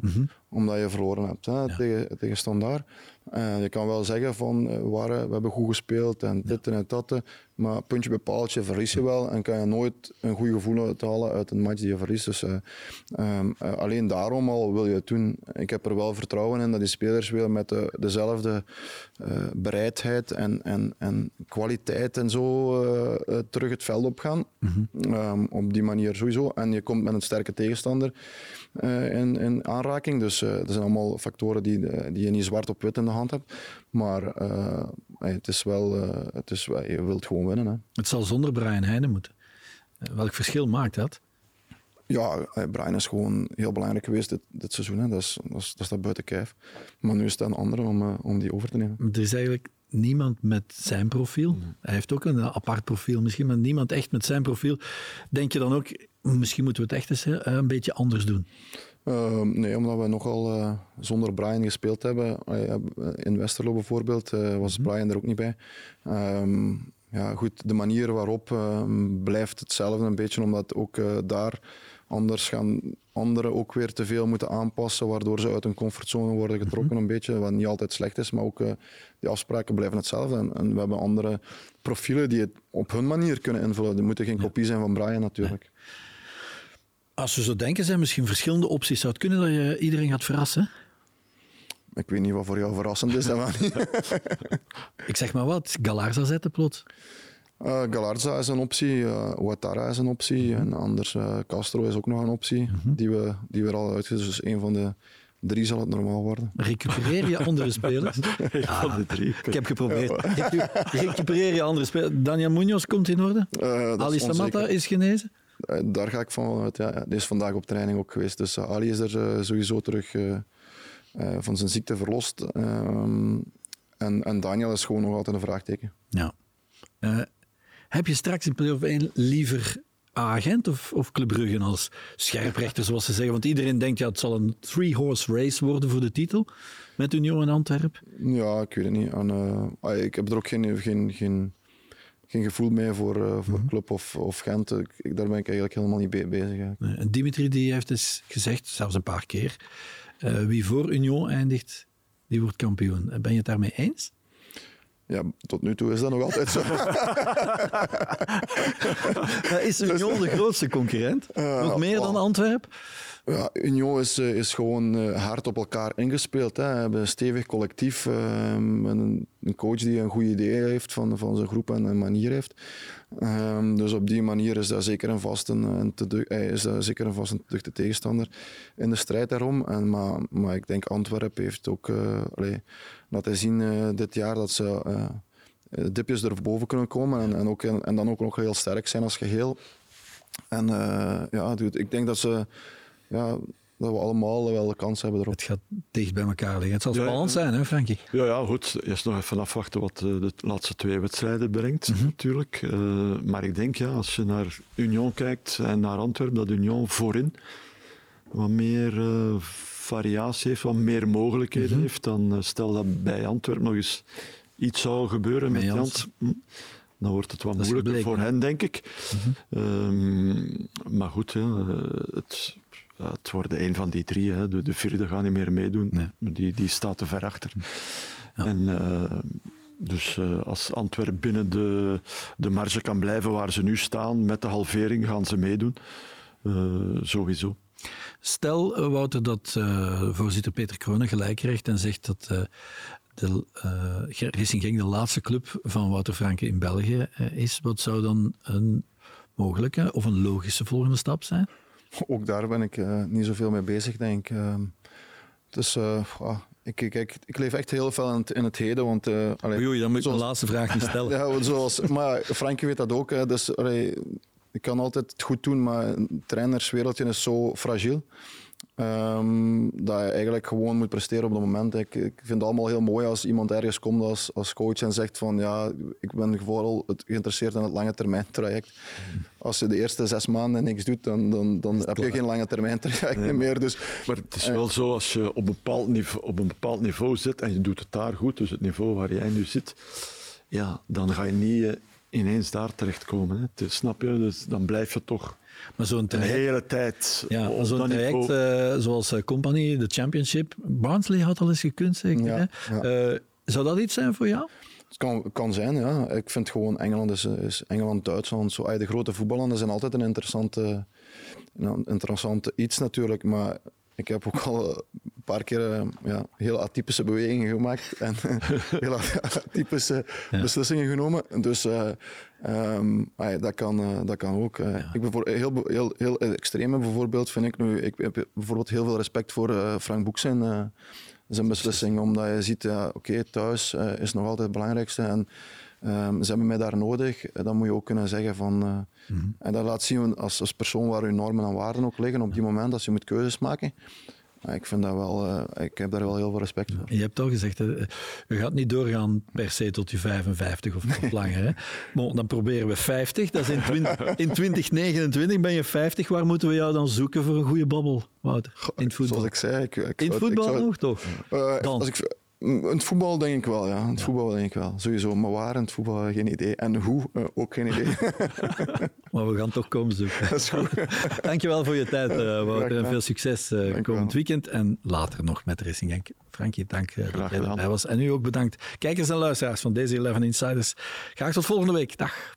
omdat je verloren hebt hè, tegen, tegen Standaard. Eh, je kan wel zeggen van eh, we, waren, we hebben goed gespeeld en dit en dat. Maar puntje bij paaltje verlies je wel en kan je nooit een goed gevoel uithalen uit een match die je verliest. Dus eh, ehm, eh, alleen daarom al wil je het doen. Ik heb er wel vertrouwen in dat die spelers weer met de, dezelfde bereidheid en, en, en kwaliteit en zo terug het veld op gaan. Ehm, op die manier sowieso. En je komt met een sterke tegenstander in, in aanraking. Dus eh dat zijn allemaal factoren die, eh, die je niet zwart op wit in de hand hebt. Maar eh, hey, het is wel, eh, het is, wel- je wilt gewoon winnen. Hè. Het zal zonder Brian Heijnen moeten. Welk verschil maakt dat? Ja, Brian is gewoon heel belangrijk geweest dit, dit seizoen. Hè. Dat, is, dat, is, dat staat buiten kijf. Maar nu is het aan anderen om, om die over te nemen. Er is eigenlijk niemand met zijn profiel. Hij heeft ook een apart profiel misschien, maar niemand echt met zijn profiel. Denk je dan ook, misschien moeten we het echt eens een beetje anders doen? Ehm, nee, omdat we nogal eh, zonder Brian gespeeld hebben. Eh, in Westerlo bijvoorbeeld eh, was Brian er ook niet bij. Ehm, ja, goed, de manier waarop ehm, blijft hetzelfde een beetje, omdat ook daar Anders gaan anderen ook weer te veel moeten aanpassen, waardoor ze uit hun comfortzone worden getrokken een beetje, wat niet altijd slecht is, maar ook uh, die afspraken blijven hetzelfde. En, en, we hebben andere profielen die het op hun manier kunnen invullen. Die moeten geen kopie zijn van Brian natuurlijk. Als we zo denken, zijn misschien verschillende opties. Zou het kunnen dat je iedereen gaat verrassen? Ik weet niet wat voor jou verrassend is. [LAUGHS] ik zeg maar wat, Galarza zetten plots. Uh, Galarza is een optie, uh, Ouattara is een optie en anders uh, Castro is ook nog een optie mhm. die, we, die we er al uitgezet. Dus een van de drie zal het normaal worden. Recupereer je andere [LAUGHS] spelers? ja, van de drie. Ik heb geprobeerd. Recupereer je andere spelers. Daniel Munoz komt in orde. Ali Samatta is genezen. Daar ga ik van uit. Ja. Die is vandaag op training ook geweest. Dus Ali is er sowieso terug van zijn ziekte verlost. Ehm, en, en Daniel is gewoon nog altijd een vraagteken. Ja. Heb je straks in play-off 1 liever agent of, of Club Brugge als scherprechter, zoals ze zeggen? Want iedereen denkt, ja, het zal een three-horse race worden voor de titel met Union en Antwerpen. Ja, ik weet het niet. En, uh, ik heb er ook geen, geen, geen, geen gevoel mee voor, uh, voor mm Club of, of Gent. Ik, daar ben ik eigenlijk helemaal niet be bezig. Nee, Dimitri die heeft dus gezegd, zelfs een paar keer, uh, wie voor Union eindigt, die wordt kampioen. Ben je het daarmee eens? Ja, tot nu toe is dat nog altijd zo. [LAUGHS] is Union de grootste concurrent? Uh, nog meer dan Antwerpen? Ja, Union is, eh, is gewoon uh, hard op elkaar ingespeeld. Hè. We hebben een stevig collectief. Uh, een, een, coach die een goed idee heeft van, van zijn groep en een manier heeft. Um, dus op die manier is dat zeker een vaste, een te, is dat zeker een vaste duchte tegenstander in de strijd daarom. En, maar, maar ik denk Antwerpen heeft ook allee, laten zien dit jaar dat ze dipjes erboven kunnen komen en, en, ook, en dan ook nog heel sterk zijn als geheel. En ja, ik denk dat ze ja, dat we allemaal wel de kans hebben erop. Het gaat dicht bij elkaar liggen. Het zal spannend zijn, hè, Frankie? Ja, ja, goed. Eerst nog even afwachten wat eh, de laatste twee wedstrijden brengt, mhm. natuurlijk. Uh, maar ik denk, ja, als je naar Union kijkt en naar Antwerpen, dat Union voorin wat meer uh, variatie heeft, wat meer mogelijkheden mhm. heeft, dan stel dat bij Antwerpen nog eens iets zou gebeuren met, met Jans. Hm, dan wordt het wat moeilijker voor hen, denk ik. Mm -hmm. maar goed, ja, het, het worden een van die drie. Hè. De, de vierde gaat niet meer meedoen. Die, die staat te ver achter. En, uh, dus uh, als Antwerpen binnen de, de marge kan blijven waar ze nu staan, met de halvering gaan ze meedoen. Uh, sowieso. Stel, Wouter, dat voorzitter Peter Kronen gelijk krijgt en zegt dat de Racing Genk de laatste club van Wouter Franke in België is. Wat zou dan een mogelijke of een logische volgende stap zijn? [LAUGHS] ook daar ben ik uh, niet zoveel mee bezig, denk ik. Uh, dus uh, ik, kijk, ik leef echt heel veel in het, in het heden. Want, uh, allee, Oei, dan moet ik zoals, de laatste vraag niet stellen. [LAUGHS] ja, zoals, maar Frankie weet dat ook. Hè, dus, allee, ik kan altijd het goed doen, maar een trainerswereldje is zo fragiel. Um, dat je eigenlijk gewoon moet presteren op het moment. Ik, ik, vind het allemaal heel mooi als iemand ergens komt als, als coach en zegt van ja, ik ben vooral geïnteresseerd in het lange termijn traject. Als je de eerste zes maanden niks doet, dan, dan, dan heb je geen lange termijn traject meer. Dus, maar het is wel zo, als je op een, bepaald niveau, op een bepaald niveau zit en je doet het daar goed, dus het niveau waar jij nu zit, ja, dan ga je niet eh, ineens daar terechtkomen. Hè. snap je? Dus dan blijf je toch maar zo'n traject, de hele tijd. Ja, zo'n traject uh, zoals uh, Company, de Championship. Barnsley had al eens gekund, zeker. Ja, ja. Uh, zou dat iets zijn voor jou? Het kan, kan zijn, ja. Ik vind gewoon Engeland is, is Engeland, Duitsland. Zo, de grote voetballanden zijn altijd een interessante, een interessante iets natuurlijk. Maar ik heb ook al een paar keer uh, ja, heel atypische bewegingen gemaakt en [LAUGHS] heel atypische beslissingen genomen. Dus uh, um, dat, kan, uh, dat kan ook. Ik heel, heel, heel extreme bijvoorbeeld vind ik nu. Ik heb bijvoorbeeld heel veel respect voor Frank Boek zijn, zijn beslissing, omdat je ziet, oké, okay, thuis is nog altijd het belangrijkste. En, Um, ze hebben mij daar nodig. Dan moet je ook kunnen zeggen van... Uh, mm En dat laat zien als, als persoon waar je normen en waarden ook liggen op die moment als je moet keuzes maken. ik vind dat wel... Uh, ik heb daar wel heel veel respect voor. Je hebt al gezegd, hè, je gaat niet doorgaan per se tot je 55 of nog langer. Hè? Maar dan proberen we 50. Dat is in, 20, in 2029 ben je 50. Waar moeten we jou dan zoeken voor een goede babbel, Wouter? In het voetbal? Zoals ik zei... Ik, ik in het voetbal nog, toch? Als ik, het voetbal denk ik wel, ja. Het voetbal denk ik wel, sowieso. Maar waar in het voetbal, geen idee. En hoe, uh, ook geen idee. [LAUGHS] maar we gaan toch komen zoeken. Dat is goed. [LAUGHS] Dankjewel voor je tijd, uh, Wouter. En veel succes uh, komend weekend en later nog met Racing Genk. Frankie, dank dat jij gedaan. erbij was. En u ook bedankt. Kijkers en luisteraars van deze 11 Insiders. Graag tot volgende week. Dag.